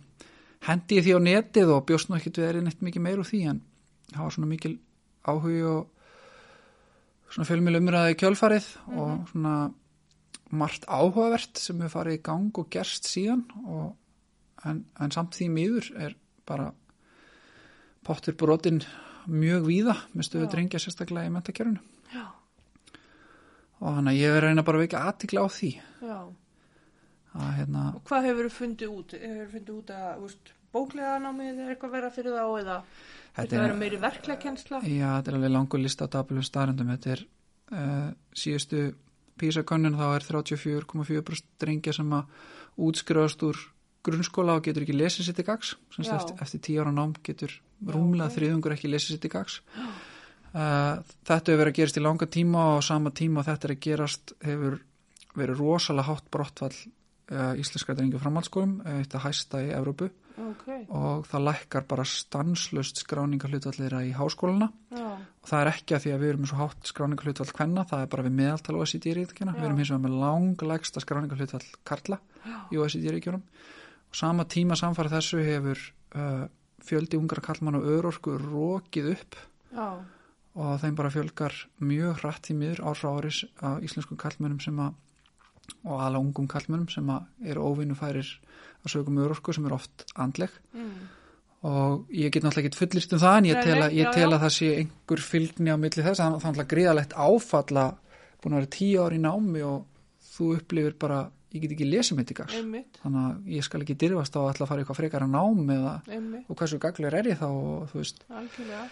hendi ég því á netið og bjóst nú ekkit við erið neitt mikið meir úr því en það var svona mikil áhugi og svona fjölmjöl umræði kjölfarið og svona margt áhugavert sem hefur farið í gang og gerst síðan og, en, en samt því miður er bara pottur brotin mjög víða með stöðu drengja sérstaklega í mentakerfinu já, og þannig að ég er að reyna bara að vekja aðtikla á því. Að hérna, Og hvað hefur þú fundið út? Hefur þú fundið út að, úst, bóklega námið er eitthvað vera fyrir þá eða Þetta er- vera meiri verklega kjensla? já, þetta er alveg langur lista á dablu starrendum, þetta er uh, síðustu písakönnun þá er 34,4% drengja sem að útskrifast úr grunnskóla og getur ekki lesið sitt í gags eftir, eftir tíu ára nám getur rúmlega ok. þriðungur ekki lesið sitt í gags uh, þetta hefur verið að gerast í langa tíma og sama tíma og þetta er að gerast hefur verið rosalega hátt brottfall uh, íslenska drengja framhaldsskólum eitt að hæsta í Evrópu. Ok, og það lækkar bara stanslust skráningarhlutvallira í háskólana já, og það er ekki að því að við erum með svo hátt skráningarhlutvall kvenna, það er bara við meðaltal OECD ríkjana, Já. við erum hins vegar með langlegsta skráningarhlutvall karla í OECD ríkjunum. Og sama tíma samfara þessu hefur uh, fjöldi ungar kallmann og örorku rókið upp. Já, og þeim bara fjölgar mjög hratt í miður ár frá áris af íslenskum kallmönnum sem að og ala ungum kallmönnum sem að eru óvinnufærir að sögum örorku sem er oft andleg. Mm, og ég get náttúrulega ekki fullist um það en ég tel að, ég tel að það sé einhver fylgni á milli þess að það er náttúrulega gríðalegt áfalla búin að vera tíu ár í námi og þú upplifir bara, ég get ekki lesið mitt í gags. Einmitt, þannig að ég skal ekki dyrfast á að ætla að fara eitthvað frekar að nám eða, einmitt, og hversu gaglegur er ég þá og þú veist. Algjörlega,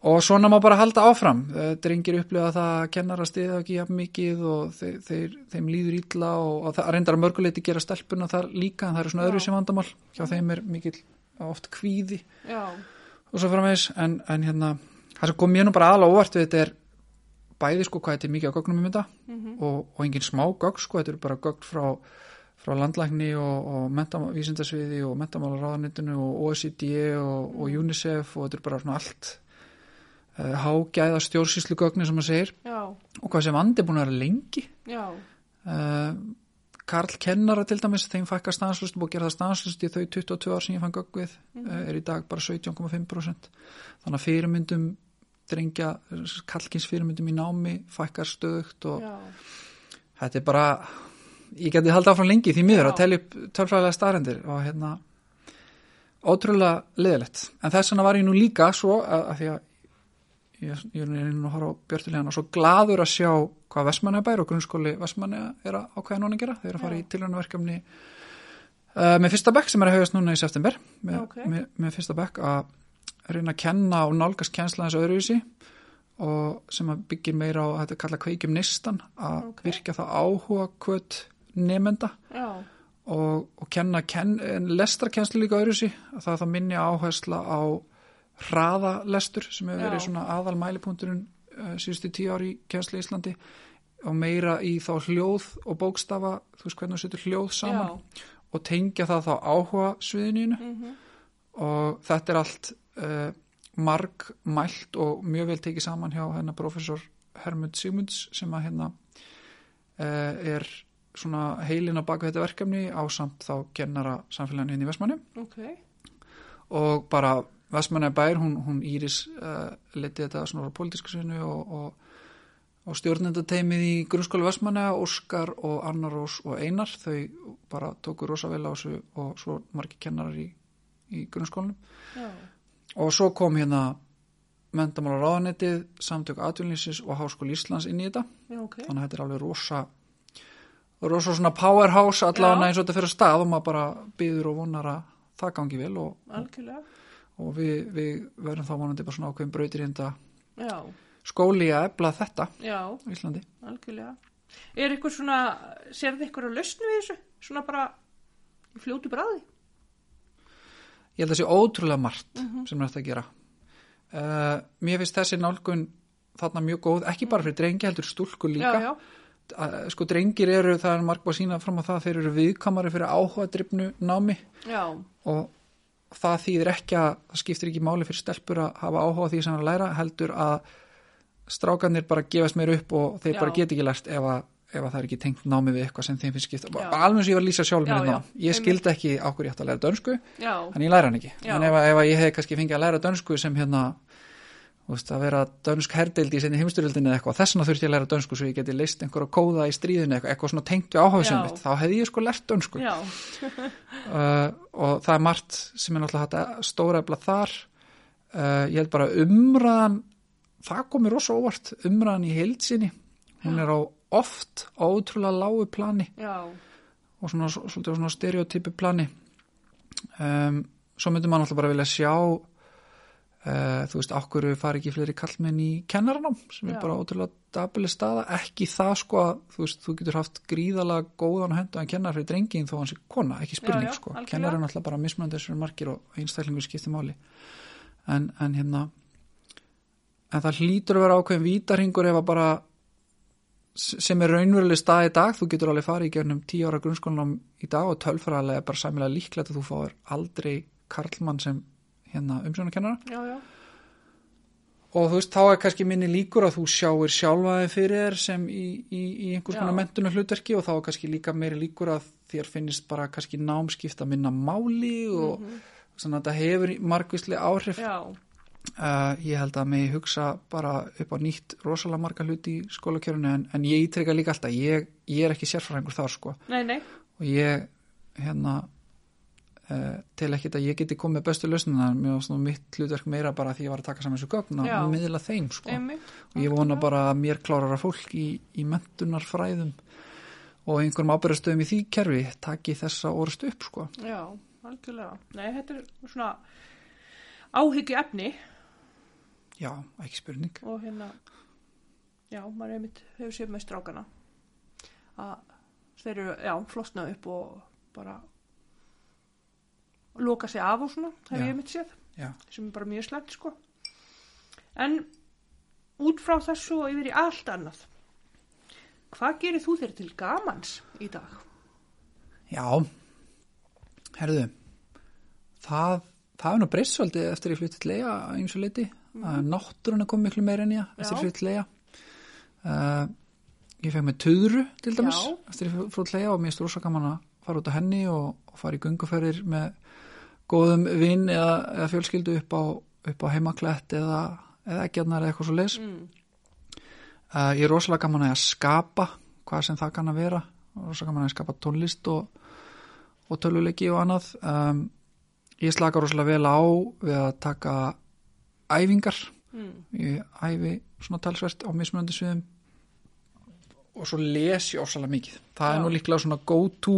og svona má bara halda áfram. Eh, drengir upplifa það að kennara stiða ekki jafn mikið og þeir, þeir, þeim líður ítla og, og það reyndar að mörguleiti gera stelpuna þar líka en það eru svona Já. öðru sem vandamál. Hjá þeim er mikill oft kvíði já, og svo framvegis. En, en hérna, það sem kom mér nú bara aðla óvart við þetta er bæði sko hvað þetta er mikið á gögnum um þetta mhm, og, og engin smá gögn sko, þetta eru bara gögn frá, frá landlækni og, og mentavísindasviði og mentamálaráðanitinu og OECD og, og UNICEF og þetta er bara svona allt uh, hágæða stjórnsýslu gögni sem maður segir já, og hvað sem vandi er búin að vera lengi. Já, uh, Karl kennara til dæmis, þeim fækkar stanslust og það stanslust í þau 22 ár sem ég fann gögn við uh, er í dag bara 17,5% þannig að fyrirmyndum drengja, kallkins fyrirmyndum í námi fækkar stöðugt og já, þetta er bara ég geti haldið áfram lengi því miður Já. að telja upp tölfræðilega staðrendir og hérna ótrúlega leðilegt en þess vegna var ég nú líka svo að, að því að ég, ég er nú að horfa á Björtulegan og svo gladur að sjá hvað Vestmannabær og grunnskóli Vestmanna er að ákveða núna að gera þeir eru að fara Já. í tilhörnaverkefni uh, með fyrsta bekk sem er að haugast núna í september með, Ok. með, með fyrsta bekk að reyna að kenna og nálgast kennsla þessu öðruvísi og sem að byggir meira á að þetta kalla kveikjum nistan að Ok. virkja það áhuga kvöt nefnda já, og, og kenna ken, lestarkennslu líka öðru sí það það minni áhersla á hraðalestur sem hefur Já. verið svona aðal mælipunkturinn uh, síðustu tíu ári í kennslu í Íslandi og meira í þá hljóð og bókstafa, þú veist hvernig þú setur hljóð saman og tengja það þá áhuga sviðininu Mhm. og þetta er allt uh, marg mælt og mjög vel tekið saman hjá hennar professor Hermund Sigmunds sem að hérna uh, er svona heilin á baku þetta verkefni á samt þá kennara samfélaginu inn í Vestmanni ok, og bara Vestmanni bær, hún, hún Íris uh, leti þetta svona á pólitísku sinu og, og, og stjórnendateimið í grunnskóla Vestmanni, Óskar og Anna Rós og Einar, þau bara tóku rosa vel á þessu og svo margir kennarar í, í grunnskólanum. Já, og svo kom hérna mentamála ráðanetið, samtök atvinnlýsis og Háskóli Íslands inn í þetta já, ok. þannig að þetta er alveg rosa rosa svona powerhouse allavega eins og þetta fyrir að stað og maður bara byður og vonar að það gangi vel og, Algjörlega, og við, við verðum þá vonandi bara svona ákveðin brautir já, skóli að ebla þetta já, á Íslandi. algjörlega. Er eitthvað svona, sérðu eitthvað að lausnu við þessu? Svona bara í fljótu bræði? Ég held að það sé ótrúlega margt Mhm. sem er hægt að gera. Uh, mér finnst þessi nálgun þarna mjög góð, ekki bara fyrir drengi heldur stúlku líka. Já, já, Uh, sko drengir eru, það er marg búið að sína fram á það, þeir eru viðkamari fyrir áhuga drifnu námi já, og það þýðir ekki að það skiptir ekki máli fyrir stelpur að hafa áhuga því sem er að læra heldur að strákanir bara gefast meir upp og þeir bara get ekki lært ef að, ef að það er ekki tengt námi við eitthvað sem þeim finnst bara alveg og ég var að lýsa sjálf Já, mér já. ná ég skildi ekki á hverju ég ætti að læra dönsku já, en ég læra hann ekki. Já. en ef, ef ég hef kannski fengið að læra dönsku sem hérna veist, að vera dönsk herdeild í sinni heimstyrjöldinni eða eitthvað þess vegna þurfti ég að læra dönsku svo ég geti leist einhverja kóða í stríðinu eitthvað, eitthvað svona tengt við áhuga sem Já. mitt. Þá hefði ég sko lært dönsku. Uh, og það er margt sem er náttúrulega stóra hún er á oft ótrúlega lágu plani já, og svona, á svona stereotypu plani. Um, svo myndum maður náttúrulega bara vilja sjá uh, þú veist, okkur fari ekki fleiri kallmenn í kennaranám sem Já. er bara ótrúlega dabileg staða, ekki það sko að þú veist, þú getur haft gríðalega góðan og henduðan kennar fyrir drengin þó hann sé kona, ekki spurning Já, sko, algjörlega. kennar er náttúrulega bara mismunandi þessari margir og einstaklingur skiptir máli. En, en hérna en það hlýtur að vera ákveðin vítarhingur ef að bara sem er raunveruleg stað í dag þú getur alveg farið í gernum tíu ára grunnskólanum í dag og tölfræðarlega er bara sæmilega líklegt að þú fáir aldrei karlmann sem hérna umsjónakennara og þú veist þá er kannski minni líkur að þú sjáir sjálfaði fyrir þér sem í, í, í einhvers konar mentunum hlutverki og þá er kannski líka meiri líkur að þér finnist bara kannski námskipta minna máli og svona að þetta hefur margvíslega áhrif. Já, Uh, ég held að mig hugsa bara upp á nýtt rosalega marga hluti í skólakjörinu en, en ég ítreka líka alltaf, ég, ég er ekki sérfræðingur þar sko. Nei, nei, og ég hérna uh, til ekkit að ég geti komið bestu lausnina, mér var svona mitt hlutverk meira bara því ég var að taka saman þessu gögn að miðla þeim sko. Einmitt, og ég vona bara að mér klárara fólk í, í mentunarfræðum og einhverjum ábyrðastöðum í því kerfi taki þessa orðst upp sko. Já, algjörlega. Nei, þetta er svona áhyggju efni já, ekki spurning og hérna, já, maður einmitt hefur séð með strákana að þeir eru, já, flosna upp og bara loka sig af og svona, það Já. hef ég einmitt séð já, sem er bara mjög slæmt sko en út frá þessu og yfir í allt annað hvað gerir þú þér til gamans í dag? Já, herðu, það, það er nú breyst svolítið eftir ég fluttið til Leia eins og leiti. Mm -hmm. Náttúrun komið miklu meira en ég eftir Leia. Uh, ég fekk með töðru til dæmis Já. eftir Leia og mér er rosa gaman að fara út á henni og, og fara í gunguferðir með góðum vinn eða, eða fjölskyldu upp á, upp á heimaklett eða, eða ekkjarnar eða eitthvað svo leis. Mm. Uh, ég er rosalega gaman að skapa hvað sem það kann að vera rosalega gaman að skapa tónlist og, og töluleiki og annað um, ég slaka rosalega vel á við að taka æfingar. Mm. ég æfi svona talsvert á mismunandi sviðum og svo les ég rosalega mikið. Það Já. er nú líklega svona go to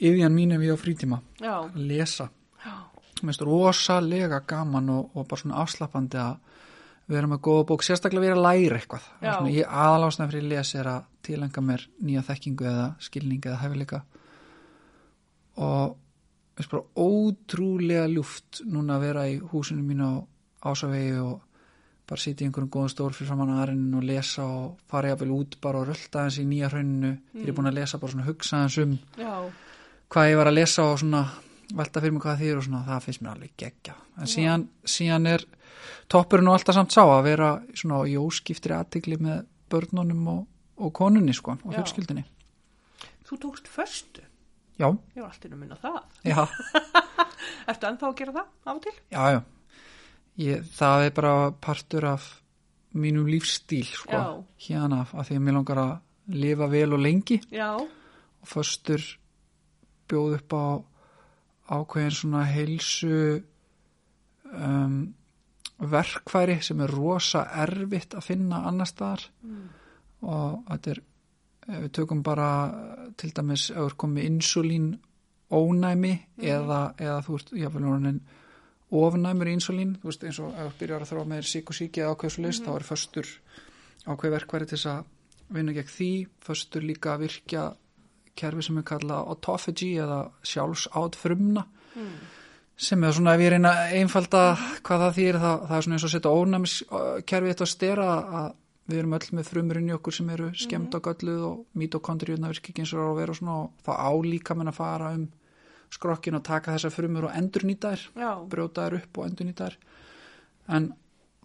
yfjan mín ef ég á frítíma Já, lesa. Mér finnst rosalega gaman og, og bara svona afslappandi að vera með góða bók, sérstaklega vera að læra eitthvað. Svona, ég aðalásna fyrir að lesa er að tilenga mér nýja þekkingu eða skilning eða hæfileika. Og veist bara ótrúlega ljúft núna að vera í húsinu mínu á ásavegi og bara sitja í einhverjum góðum stór fyrir framann aðrinin og lesa og fara jafnvel út bara og rölda hans í nýja hrauninu. Þegar ég er búin að lesa bara svona hugsa hans um Já, hvað ég var að lesa og svona velta fyrir mig hvað þýr og svona það finnst mér alveg geggja en síðan, síðan er toppurinn og alltaf samt sá að vera svona í óskiptri aðtikli með börnunum og, og konunni sko og fjölskyldinni þú tókst förstu. já, Ég var alltaf að minna það. já, Ertu ennþá að gera það og til? já, já. Ég, það er bara partur af mínum lífstíl sko, hérna af því að mér langar að lifa vel og lengi. Já, og föstur bjóð upp á ákveðin svona heilsu um, verkfæri sem er rosa erfitt að finna annar staðar. Og þetta er við tökum bara til dæmis ef þú er komið insulín ónæmi eða, eða þú ert jáfnvel orðin ofnæmur insulín þú veist eins og ef þú byrjar að þróa með sík og síki eða ákveð svo list þá er föstur ákveð verkværi til þess að vinna gegn því. Föstur líka að virkja kerfi sem er kallað autophagy eða sjálfsátt frumna sem er svona ef ég reyna að einfalda hvað það þýr það, það er svona eins og að setja ónæmiskerfi þetta að stera að við erum öll með frumurinn í okkur sem eru skemmt á gölluð og mitokondriuna virki ekki eins og er að vera og svona og það álíka menn að fara um skrokkin og taka þessar frumur og endur nýta þær já, brjóta þær upp og endur nýta þær. En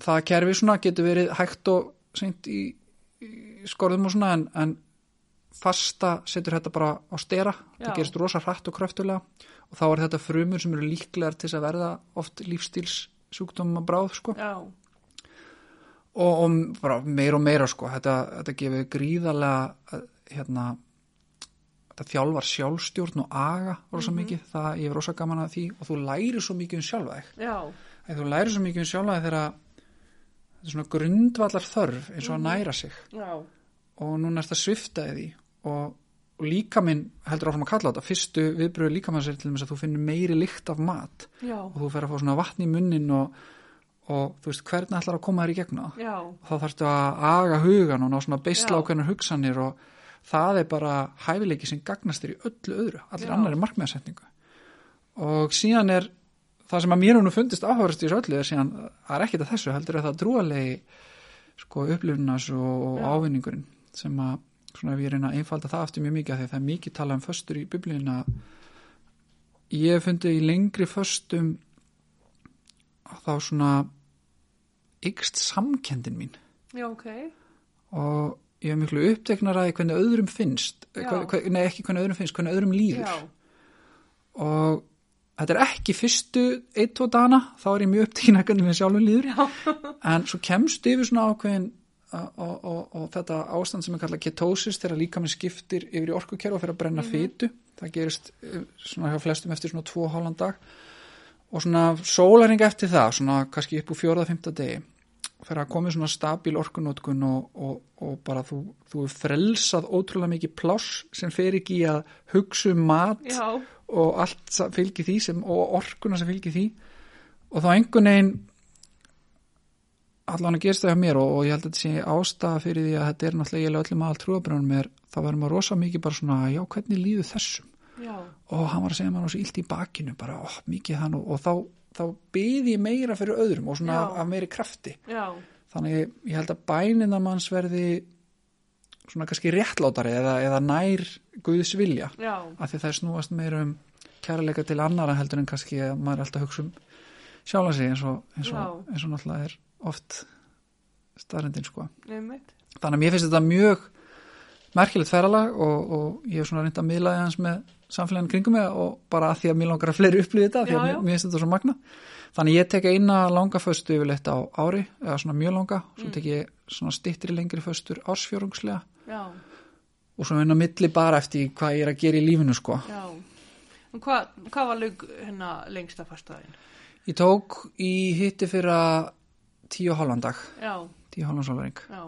það kerfi svona getur verið hægt og seint í, í skorðum og svona en, en fasta setur þetta bara á stera. Já. það gerist rosa hratt og kröftulega og þá er þetta frumur sem eru líklegar til að verða oft lífstíls sjúkdóma bráð sko. Já, og, og meira og meira sko. Þetta, þetta gefur gríðarlega eh, hérna þetta þjálfar sjálfstjórn og aga rosa mikið, það ég er rosa gaman að því. Og þú lærir svo mikið um sjálfa þig. Þú lærir svo mikið um sjálfa þig þegar þetta er svona grundvallar þörf eins og að næra sig. Já, og núna er þetta sviftaði því. Og, og líka minn heldur áfram að kalla þetta. Fyrstu viðbröðu líka mann sér til þess að þú finnur meiri lykt af mat. Já, og þú fer að fá svona vatn í munnin og, og þú veist hvernig ætlar að koma þér í gegna það já, og þá þarftu að aga hugan og ná svona beisla Já. ákveðnar hugsanir og það er bara hæfileiki sem gagnast þér í öllu öðru, allir Já. annari markmiðarsetningu og síðan er það sem að mér nú fundist áhverjast í þessu öllu er síðan, það er ekkit að þessu heldur er það drúalegi sko upplifunas og, Já. ávinningurinn sem að svona ég reyna að einfalda það aftur mjög mikið að það er mikið talað um föstur í biblíun að ég hef fundið í lengri föstum að þá svona ykst samkendin mín já, ok, og ég hef miklu uppteknar að hvernig öðrum finnst hva, nei ekki hvernig öðrum finnst, hvernig öðrum líður. Já, og þetta er ekki fyrstu eitt, tvo dana, þá er ég mjög uppteknar að hvernig mér sjálfum líður. Já, en svo kemst yfir svona ákveðin og, og, og, og þetta ástand sem er kallað ketosis þegar líka minn skiptir yfir í orkukerf og fyrir að brenna mm fytu það gerist eh, svona hjá flestum eftir svona tvo hálfan dag. Og svona sólaring eftir það, svona kannski upp úr fjóraða, fymta degi fyrir að komið svona stabíl orkunótkun og, og, og bara þú, þú frelsað ótrúlega mikið pláss sem fer ekki í að hugsa um mat já, og allt sem fylgir því sem, og orkuna sem fylgir því. Og þá einhvern veginn allan að gerst það hjá mér og, og ég held að þetta sé ástæða fyrir því að þetta er náttúrulega ég er öllum aðal trúabrjónum er þá verður maður rosa mikið bara svona já hvernig líður þessum? Já, og hann var að segja maður svo illt í bakinu bara ó, mikið þann og, og þá, þá byði ég meira fyrir öðrum og svona af, af meiri krafti. Já, þannig ég, held að bænin að manns verði svona kannski réttlátari eða, eða nær Guðs vilja. Já, af því það er snúast meira um kærleika til annara heldur en kannski að maður er alltaf að hugsa um sjálfa sig eins og, eins og, eins og náttúrulega er oft staðrendin sko. nefnit, Þannig að mér finnst þetta mjög merkilegt ferralag og, og ég hef svona reynd að miðlaði hans með samfélagin kringum mig og bara að því að mér langar að fleiri upplýði þetta því Já, að já. mér, mér finnst þetta svo magna. Þannig ég tek eina langa föstu yfirleitt á ári eða svona mjög langa, svo tek ég svona styttri lengri föstur ársfjórungslega já, og svo inn á milli bara eftir hvað ég er að gera í lífinu sko. já. Hvað, hvað var lög hérna lengsta fastaðin? Ég tók í hitti fyrir að tíu og hálfan dag, Já, tíu og hálfan sólring já,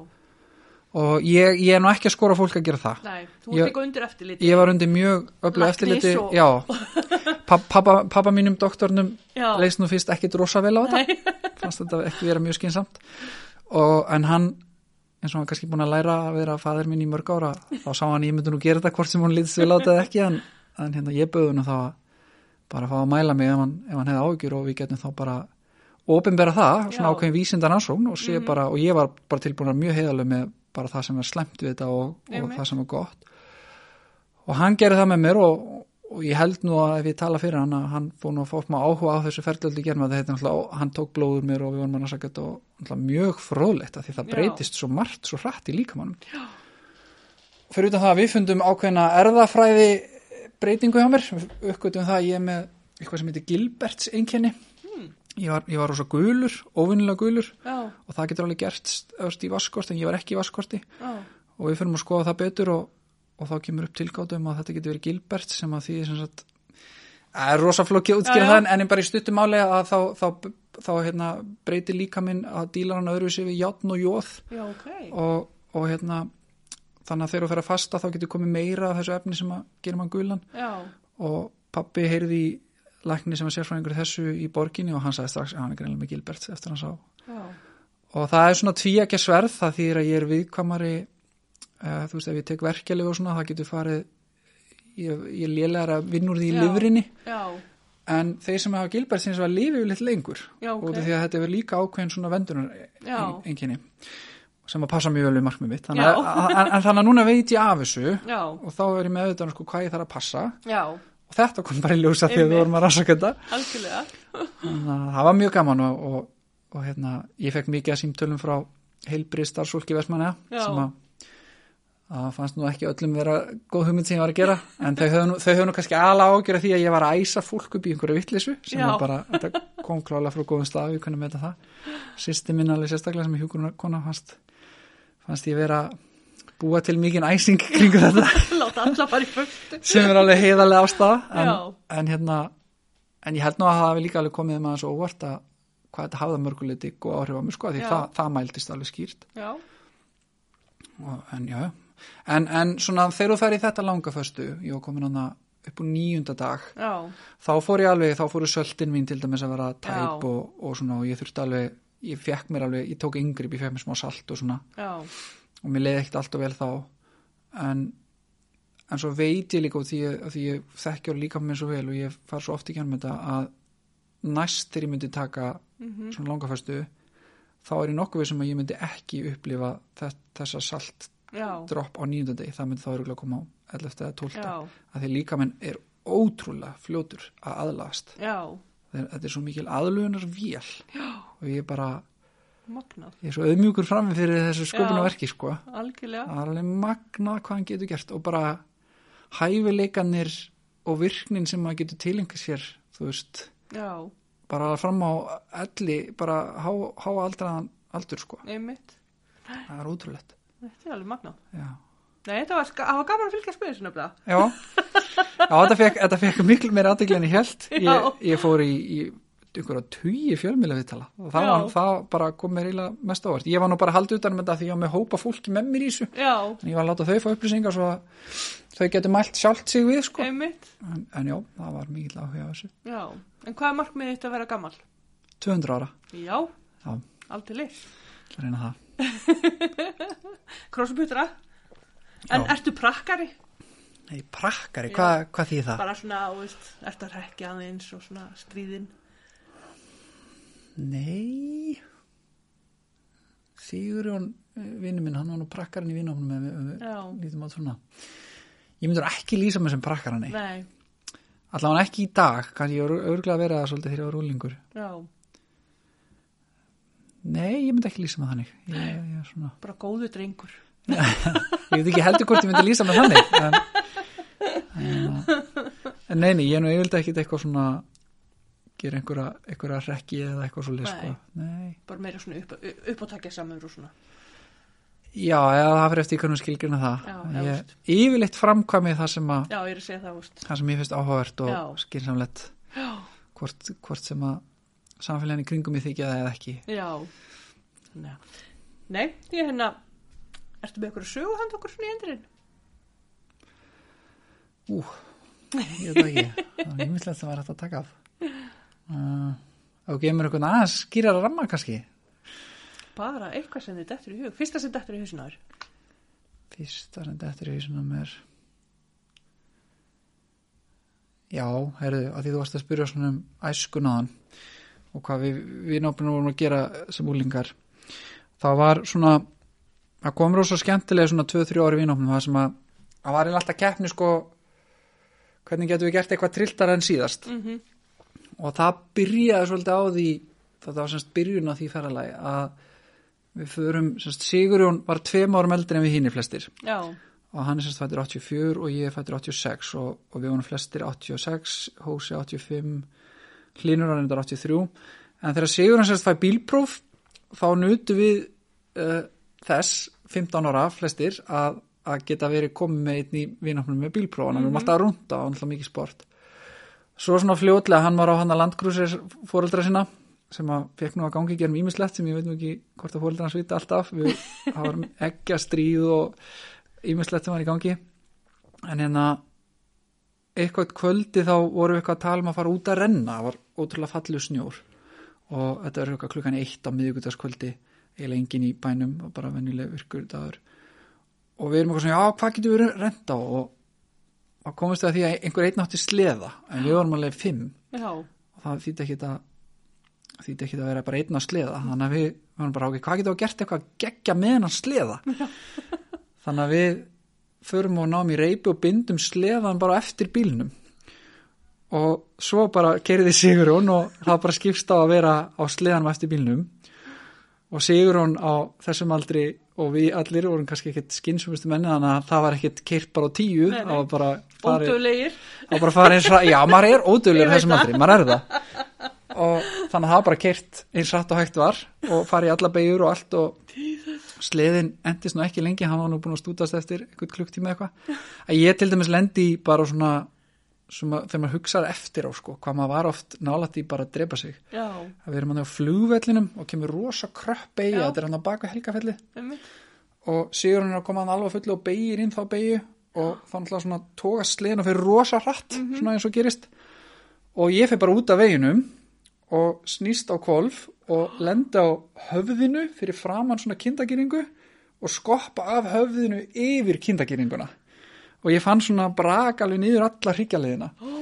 og ég, ég er nú ekki að skora fólk að gera það. nei, þú varst ekki undir eftir liti. Ég var undir mjög öllu eftirliti, og- já, Pa- pappa, pappa mínum doktornum leist nú fyrst ekkit rosa vel á þetta, fannst þetta ekki vera mjög skinsamt og en hann eins og hann kannski búin að læra að vera faðir minn í mörg ára þá sá hann ég myndi nú gera þetta hvort sem hún lítist vel á þetta ekki en, en hérna ég bauði hennu þá að bara fá að mæla mig ef hann, ef hann hefði ágjur og við getum þá bara ofinbera það, svona Já. ákveðin vísindan ansókn og, sé bara, og ég var bara tilbúin að mjög heiðaleg með bara það sem er slemt við þetta og, og það sem er gott. Og hann gerði það með mér og, og ég held nú að ef ég tala fyrir hann að hann fór nú að fá smá áhuga á þessu ferðlöldi það heiti náttúrulega, hann tók blóður mér og við vorum að rannsaka þetta mjög fróðlegt af því það Já. breytist svo margt svo hratt í líkamannum fyrir utan það að við fundum ákveðna erðafræði breytingu hjá mér. Uppgötum það að ég er með eitthvað sem heitir Gilberts einkenni ég, var, ég var rosa gulur, óvinnilega gulur. Já, og það getur alveg gert í vaskorti en ég var ekki í vaskorti já, og við fyrir að skoða það betur og, og þá kemur upp tilgátum að þetta getur verið Gilbert sem að því sem sagt er rosa útskýra Já, já. það en- en bara í stuttum máli að þá, þá, þá hérna, breytir líka minn að dílar hann öðru sér við játn og jóð já, ok. og, og hérna þannig að þegar þú fer að fasta þá getur komið meira af þessu efni sem að gera mann gulan. Og pappi heyrði í lækni sem var sérfræðingur þessu í borginni og hann sagði strax að hann er greinlega með Gilbert eftir hann sá. Já, og það er svona tvíækja sverð það þýðir að ég er viðkvamari uh, þú veist ef ég tek verkjalið og svona það getur farið ég, ég lélegar að vinna úr því í livrinni en þeir sem hafa Gilbert sinns var lifið litt lengur já, ok. út af því að þetta er líka ákveðin svona vendunar enginni sem að passa mjög vel við markmið mitt. Þannig að, að, þannig að núna veit ég af þessu Já, og þá er ég með auðvitað sko hvað ég þarf að passa. Já, og þetta kom bara í ljósa þegar við vorum að rannsaka þetta algjörlega. þannig að það var mjög gaman og, og, og hérna, ég fekk mikið að símtölum frá heilbrið starfsfólki Vestmanna Já. sem að að fannst nú ekki öllum vera góð hugmynd sem ég var að gera en þau höfðu nú, kannski ala ágjöra því að ég var að æsa fólk upp í einhverju vittlisu sem bara, þetta kom klálega frá góðum stað við kunum með það sýsti minn alveg sérstaklega sem hjúkurinn kona fannst, fannst ég vera búa til mikinn æsing kringu þetta. Sem er alveg heiðarlega ástæða en, en hérna en ég held nú að það hafi líka alveg komið með þessu óvart að hvað þetta hafði mörguleiti og áhrif á mig sko, því það, það mæltist alveg skýrt. Já, og, en já, en, en svona þegar þú fer í þetta langa föstu ég var komin hana upp úr níunda dag já, þá fór ég alveg, þá fóru söltin mín til dæmis að vera tæp og, og svona og ég þurfti alveg, ég fekk mér alveg ég tók yngripp, ég fekk mér smá salt og svona. Já, og mér leiði ekkert alltaf vel þá. En, en svo veit ég líka og því, því ég þekkjur líka mér svo vel og ég far svo oft í kjörnum þetta að næst þegar ég myndi taka mhm, svona langafæstu þá er ég nokkuð við sem að ég myndi ekki upplifa þess, þessa salt já, dropp á nýjunda degi, það myndi þá örgulega koma á 11. eða 12. já, að því líka menn er ótrúlega fljótur að Þeir- þetta er svo mikil aðlugunar vél já, og ég bara, magnað, ég er svo auðmjúkur frammi fyrir þessu sköpunarverki sko. algjörlega, það er alveg magnað hvað hann getur gert og bara hæfileikanir og virknin sem maður getur tilenga sér þú veist, já, bara fram á elli, bara há, há aldraðan aldur sko, einmitt, það er ótrúlegt. Þetta er alveg magnað. já, Nei, þetta var, var gaman að þessu nefnilega. já, já þetta, fekk, þetta fekk miklu meira ég held ég, ég fór í, í einhverja tugi fjölmjöla viðtala og það, var, það bara kom mér eiginlega mest ávart ég var nú bara að halda utan um þetta því ég var með hópa fólki með mér í þessu en ég var að láta þau fá upplýsingar svo að þau getur mælt sjálft sig við sko. en, en já, það var mikið áhuga á þessu já. En hvað er markmiðið þitt að vera gammal? 200 ára, Já, já, aldrei leið. að reyna það Krossbutra. En ertu prakkari? Nei, prakkari, Já. hvað hva þýð það? Bara svona, veist, ertu að rekja aðeins og svona stríðin? Nei. Sigurjón vinnu minn, hann var nú prakkarinn í vinnofnum með við lítum á svona. Ég myndur ekki lýsa mig sem Nei, allavega ekki í dag, kannski ég var örgulega að vera það svolítið þegar ég var rúlingur já, nei, ég myndi ekki lýsa mig þannig. Ég, ég, er svona, bara góðu drengur. ég veit ekki heldur hvort ég myndi lýsa mig þannig en, en, en nei, nei, ég er nú yfirlega ekkit eitthvað svona gera einhverja, einhverja rekki eða eitthvað svolítið sko. Bara meira svona upp, upp á takja samur og svona. Já, eða það fyrir eftir hvernig skilgrina það. Já, já, ég, veist. yfirleitt framkvæmið það sem, að, Já, ég er að það, það sem ég finnst áhugavert og Já, hvort, hvort sem að samfélagin í kringum ég þykja það eða ekki. já. Að, nei, ég er hérna, ertu með eitthvað sögu handa okkur svona í endurinn? Ú, ég veit það ekki. Það var ímislegt sem var hægt að taka af. Og gefur eitthvað aðeins skýrar ramma kannski. Bara eitthvað sem þið dettur í hug. Fyrsta sem dettur í hugsunar. Fyrsta sem er í hausunum er Já, heyrðu, að því þú varst að spyrja svona um æskunaðan og hvað við vinnápinu vorum að gera sem úlingar. Það var svona, það kom rosa skemmtilega svona 2-3 ári vinnápinu það sem að, það var alltaf keppni sko, hvernig getum við gert eitthvað trilltar en síðast Mm -hmm. Og það byrjaði svolítið á því, það var semst byrjun á því ferralagi að við förum, semst Sigurjón var tveim árum eldri en við hínir flestir. Já, og hann er semst fættur 84 og ég er fættur 86 og, og við vorum flestir 86, Hósi 85 Hlynur var reyndar 83 en þegar Sigur hann semst fæ bílpróf þá nutu við uh, þess 15 ára flestir að, að geta verið komið með einn í vinafnum með bílpróf hann mm -hmm. við erum alltaf að rúnda og alltaf mikið sport svo svona fljótlega hann var á hann að landgrúsir fóreldra sinna sem að fekk nú að gangi gerum ímislegt sem ég veit nú ekki hvort að fóreldra hans vita alltaf. Við var ekki að stríð og ímislegt sem var í gangi. En hérna eitthvað kvöldi þá voru við eitthvað að tala um að fara út að renna. Það var ótrúlega fallu snjór. Og þetta var eitthvað klukkan eitt á miðugutaskvöldi eiginlega engin í bænum og bara vennileg virkur dagur. Og við erum eitthvað svona, já, hvað getur við renda og þá komist við að því að einhver einn átti sleða en við vorum alveg fimm. Já, og það þýtti ekki að þýtti ekki að vera bara einn á sleða. Þannig að við varum bara ákveð, hvað getur við gert eitthvað að gegja með hennar sleða? Þannig að við förum og náum í reypi og bindum sleðan bara eftir bílnum. Og svo bara kerði Sigurún og það bara skipst á að vera á sleðanum eftir bílnum og Sigurún á þessum aldri og við allir vorum kannski ekkert skynsumustu menni þannig að það var ekkert keirt bara á tíu Nei, nei. það var bara farið bara farið eins já maður er ódöðlegur þessum aldri, maður er það. Og þannig að það var bara keirt eins rætt og hægt var og farið í alla beigur og allt og sleðin endist nú ekki lengi, hann var nú búin að stútast eftir einhvern klukktíma eitthvað. Að ég til dæmis lendi bara svona svona, þegar maður hugsaði eftir á sko, hvað maður var oft nálætt í bara að drepa sig. Já, að við erum hann á flugvellinum og kemur rosa kröpp beigja, þetta er hann á baka helgafelli einmitt. og Sigurinn er að koma hann alveg á fullu og beigir inn þá beigju og þá náttúrulega svona tóka sliðin og fyrir rosa hratt svona eins og gerist. Og ég fyrir bara út af veginum og snýst á kolf og lenda á höfðinu fyrir framann svona kindagýringu og skoppa af höfðinu yfir kindagýringuna og ég fann svona braka alveg niður alla hryggjarliðina. Oh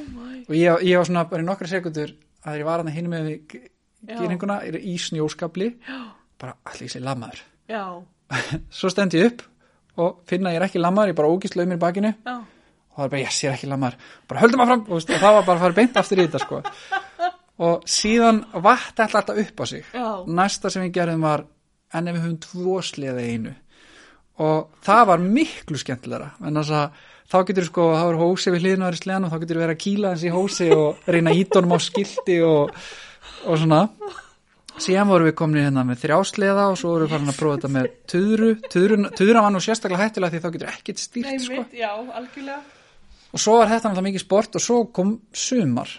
og ég, ég var svona bara í nokkra sekundur að ég var hann að hinum með Já. gýringuna í snjóskapli bara allir sér lamaður. Já, svo stend ég upp og finna ég er ekki lammar, ég bara ógist laumir í bakinu. Já, og það er bara, yes, ég er ekki lammar bara höldum að fram og, það var bara að fara beint aftur í þetta sko. og síðan vatt alltaf upp á sig. Já, næsta sem við gerðum var en ef við höfum tvo sleða einu og það var miklu skemmtilegra. En þess að þá getur sko þá er hósi við hliðinu í sleðanum, þá getur verið að kýla hans í hósi og reyna ídónum á skilti og, og svona. Síðan vorum við komin hérna með þrjásleða og svo vorum við farin að prófa þetta með tuðru. Tuðrun, tuðra var nú sérstaklega hættulega því þá getur ekkert stýrt sko. já, og svo var þetta náttúrulega mikið sport og svo kom sumar.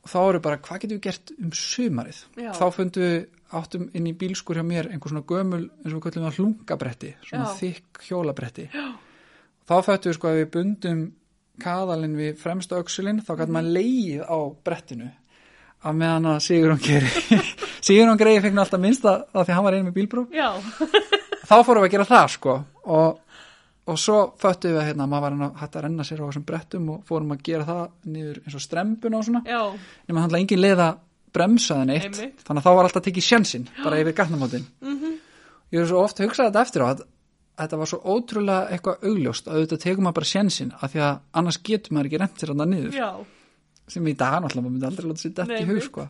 Og þá voru bara, hvað getum við gert um sumarið? Já. þá fundum við áttum inn í bílskur hjá mér einhver svona gömul, eins og við kallum það hlungabretti svona Já. þykk hjólabretti. Já. þá fættum við sko að við bundum kaðalinn við fremsta öxulinn þá gætum maður leið á brettinu að meðan að Sigurón geri Sigurón greiði fekk nú alltaf minnst að, að því hann var einu með bílbróf Já, þá fórum við að gera það sko og, og svo föttum við að hérna, maður var að hætta að renna sér á þessum brettum og fórum að gera það niður eins og strempun og svona. Já, nema hann engin leið að bremsa þenn eitt Einmitt. þannig að þá var alltaf tekið sjensinn bara yfir gatnamótin. Mhm, ég er svo oft hugsað þetta eftir á að þetta var svo ótrúlega eitthvað augljóst. Að auðvitað tekum maður bara sjensinn af því að annars getur maður ekki rent sér hann niður. Já, sem í dag náttúrulega maður myndi aldrei láta sér Nei, í hug sko.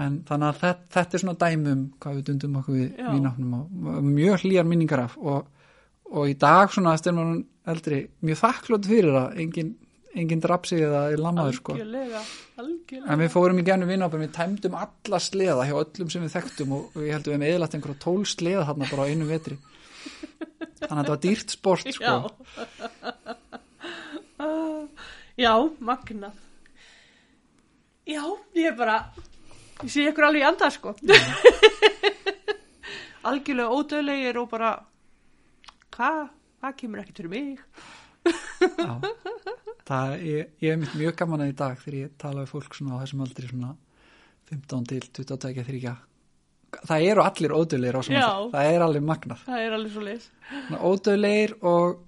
en þannig að þetta, þetta er svona dæmum hvað við dundum okkur við og og mjög hlýjar minningar af. Og, og í dag svona eftir maður eldri mjög þakklótt fyrir að engin, engin drapsi eða er lamaður sko. algjörlega, algjörlega. en við fórum í gænu vinnápum við tæmdum alla sleða hjá öllum sem við þekktum og við heldum við með eðlætt einhverja tól sleða þarna bara á einu vetri þannig að þetta var dýrt sport sko. Já. Já, magna. Já, ég er bara, ég sé ykkur alveg í anda, sko. Algjörlega ódöðlegir og bara, hvað, það kemur ekkert fyrir mig. Já. Það ég, ég er mjög gaman að í dag þegar ég tala við fólk svona á þessum aldri svona 15 til 22 þrýkja það eru allir ódöðlegir á svona aldri. það er alveg magnað Það er alveg svo leis. Svona ódöðlegir og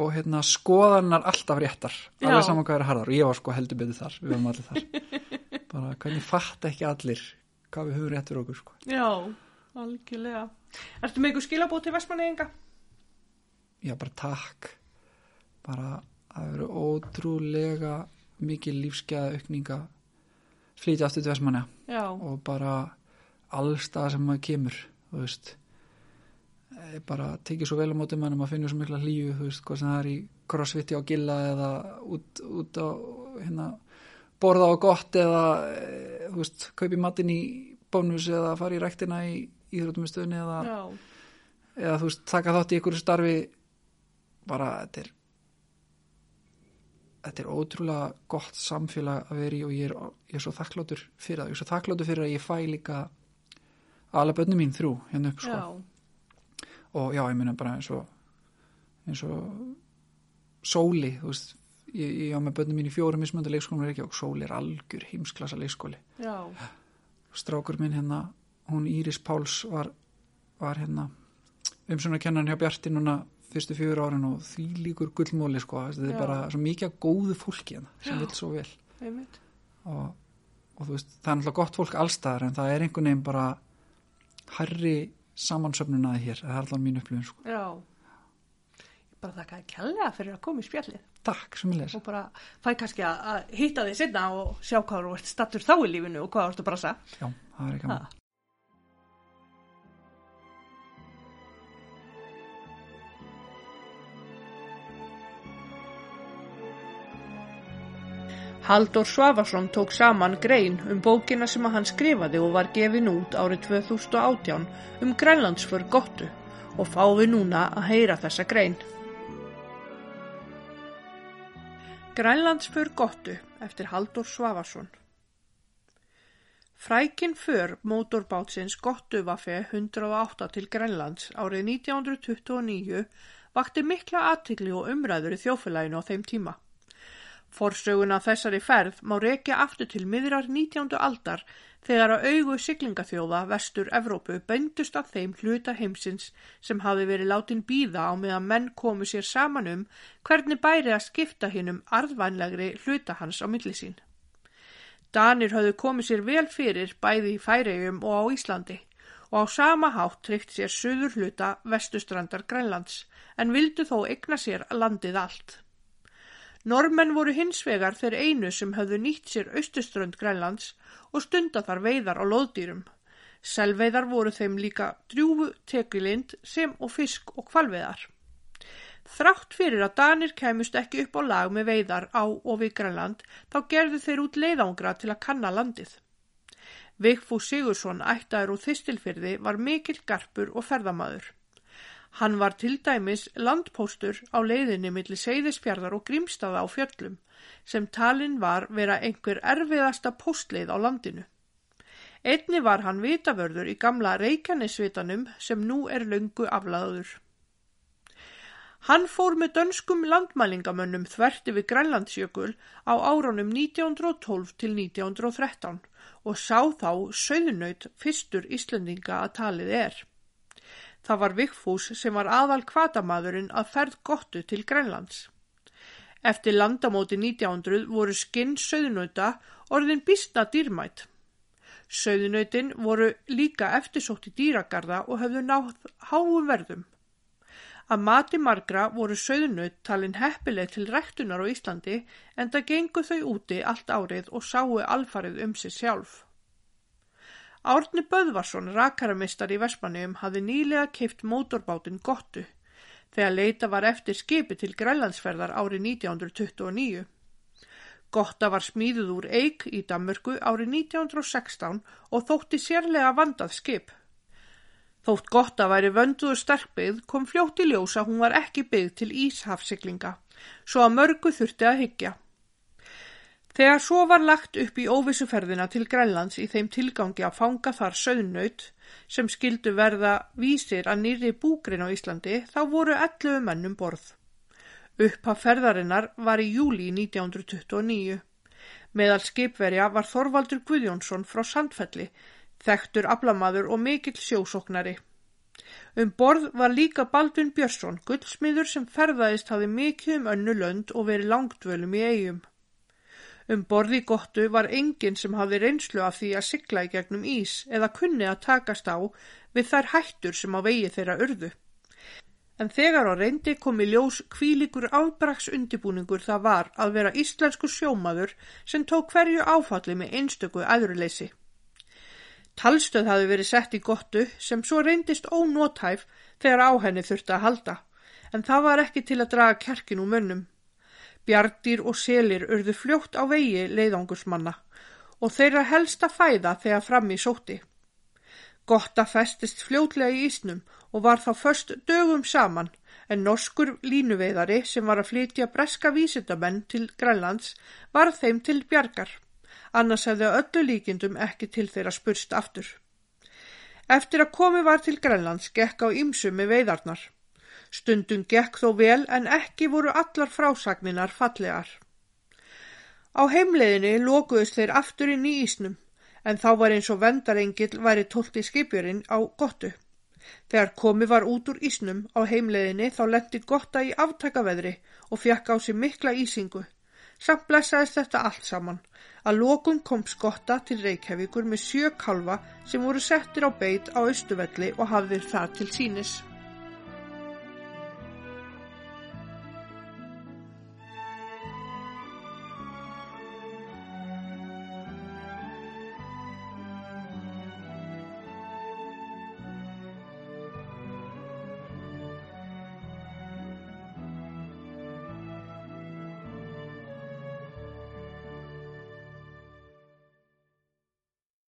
og hérna skoðanar alltaf réttar Já. alveg saman hvað er harðar og ég var sko heldur betur þar, við varum allir þar bara hvernig fatt ekki allir hvað við höfum rétt fyrir okkur sko. Já, algjörlega. Ertu með ykkur skilabót til Vestmanneginga? já bara takk bara það eru ótrúlega mikil lífsgæða aukninga flytja aftur til Vestmanna og bara allstað sem maður kemur þú veist. Eh, bara tekið svo vel á móti mann maður finnur svo mikla hlíu þú veist, hvað sem það er í crossfiti á gilla eða út, út á hérna, borða á gott eða eh, þú veist, kaupi matinn í bónus eða fara í rektina í íþrótumistöðunni eða, eða þú veist, taka þátt í einhverju starfi. Bara þetta er þetta er ótrúlega gott samfélag að vera í og ég er, ég er svo þakkláttur fyrir það, ég er svo þakkláttur fyrir að ég fæ líka alveg bönni mín þrjú hérna upp sko. Já, og já, ég meina bara eins og eins og sóli, þú veist ég, ég á með bönni mín í fjórum mismönda leikskólum ekki og sóli er algjör heimsklassa leikskóli. Já, strákur minn hérna, hún Íris Páls var, var hérna umsönarkennan hjá Bjarti núna fyrstu fjögur árin og því líkur gullmóli sko, þetta er bara svo mikið góðu fólki hérna, sem vil svo vel og, og þú veist, það er náttúrulega gott fólk allstaðar en það er einhvern veginn bara herri samansöfnunaði hér, það er alltaf mín upplifun sko. Já. Ég bara þakka þér kærlega fyrir að koma í spjallið Takk, sem ég les og bara fæ kannski að, að hitta þig setna og sjá hvað þú ert stattur þá í lífinu og hvað þú ert að brasa. Já, það er ekki Ha. Halldór Svavarsson tók saman grein um bókina sem að hann skrifaði og var gefin út árið 2018 um grænlandsför gottu og fáum við núna að heyra þessa grein. Grænlandsför gottu eftir Halldór Svavarsson Frækin för mótorbátsins Gottuvaffe 108 til Grænlands árið 1929 vakti mikla aðtikli og umræður í þjófélaginu á þeim tíma. Forsöguna þessari ferð má rekja aftur til miðrar 19. aldar þegar að augu siglingaþjóða vestur Evrópu beindust að þeim hluta heimsins sem hafi verið látin býða á meðan menn komu sér saman um hvernig bæri að skipta hinnum arðvænlegri hluta hans á milli sín. Danir höfðu komið sér vel fyrir bæði í Færegjum og á Íslandi og á sama hátt tryggt sér söður hluta vestustrandar Grænlands en vildu þó egna sér landið allt. Normenn voru hins vegar þeir einu sem höfðu nýtt sér austuströnd Grænlands og stunda þar veiðar á loðdýrum. Selveiðar voru þeim líka drjúfu tekilind sem og fisk og kvalveiðar. Þrátt fyrir að Danir kæmust ekki upp á lag með veiðar á og við Grænland þá gerðu þeir út leiðangra til að kanna landið. Vigfús Sigursson ættaður úr þistilfyrði var mikill garpur og ferðamaður. Hann var til dæmis landpóstur á leiðinni milli Seyðisfjarðar og Grímstaða á fjöllum sem talinn var vera einhver erfiðasta póstleið á landinu. Einni var hann vitavörður í gamla Reykjanesvitanum sem nú er löngu aflaður. Hann fór með dönskum landmælingamönnum þvert yfir Grænlandsjökul á árunum 1912 til 1913 og sá þá söðunaut fyrstur Íslendinga að talið er. Það var Vigfús sem var aðal kvatamaðurinn að ferð gottu til Grænlands. Eftir landamóti 1900 voru skinn söðunauta orðin býstna dýrmætt. Söðunautin voru líka eftirsótt í dýragarða og höfðu náð háum verðum. Að mati margra voru söðunaut talin heppileg til ræktunar á Íslandi en það gengu þau úti allt árið og sáu alfarið um sig sjálf. Árni Böðvarsson, rakaramistar í Vestmanniðum, hafði nýlega keift mótorbátin Gottu þegar leita var eftir skipi til Grænlandsferðar árið 1929. Gotta var smíðuð úr eik í Danmörku árið 1916 og þótti sérlega vandað skip. Þótt Gotta væri vönduður sterkbyggð kom fljótt í ljós að hún var ekki byggð til íshafsiglinga, svo að mörgu þurfti að hyggja. Þegar svo var lagt upp í óvissuferðina til Grænlands í þeim tilgangi að fanga þar söðnaut sem skildu verða vísir að nýri búgrin á Íslandi þá voru 11 mennum borð. Upphaf ferðarinnar var í júli 1929. Meðal skipverja var Þorvaldur Guðjónsson frá Sandfelli, þekktur aflamaður og mikill sjósóknari. Um borð var líka Baldvin Björnsson, guldsmiður sem ferðaðist hafi mikið um önnu lönd og verið langdvölum í eigum. Um borði gottu var enginn sem hafi reynslu af því að sigla í gegnum ís eða kunni að takast á við þær hættur sem á vegi þeirra urðu. En þegar á reyndi kom í ljós kvílikur afbraks undibúningur það var að vera íslensku sjómaður sem tók hverju áfalli með einstöku aðurleysi. Talstöð hafi verið sett í gottu sem svo reyndist ónótæf þegar á henni þurfti að halda, en það var ekki til að draga kerkin úr mönnum. Bjardýr og selir urðu fljótt á vegi leiðangusmanna og þeirra helsta fæða þegar fram í sóti. Gotta festist fljótlega í ísnum og var þá först dögum saman en norskur línuveiðari sem var að flytja breska vísindamenn til Grænlands var þeim til bjargar annars hefði öllu líkindum ekki til þeirra spurst aftur. Eftir að komi var til Grænlands gekk á ýmsum með veiðarnar. Stundum gekk þó vel en ekki voru allar frásagninar fallegar. Á heimleiðinni lókuðust þeir aftur inn í ísnum en þá var eins og vendarengil væri tólti skipjurinn á gottu. Þegar komi var út úr ísnum á heimleiðinni þá lendi gotta í aftakaveðri og fjekk á sig mikla ísingu. Samt blessaðist þetta allt saman. Að lokum kom skotta til Reykjavíkur með sjö kalva sem voru settir á beit á Östuvelli og hafðir það til sínis.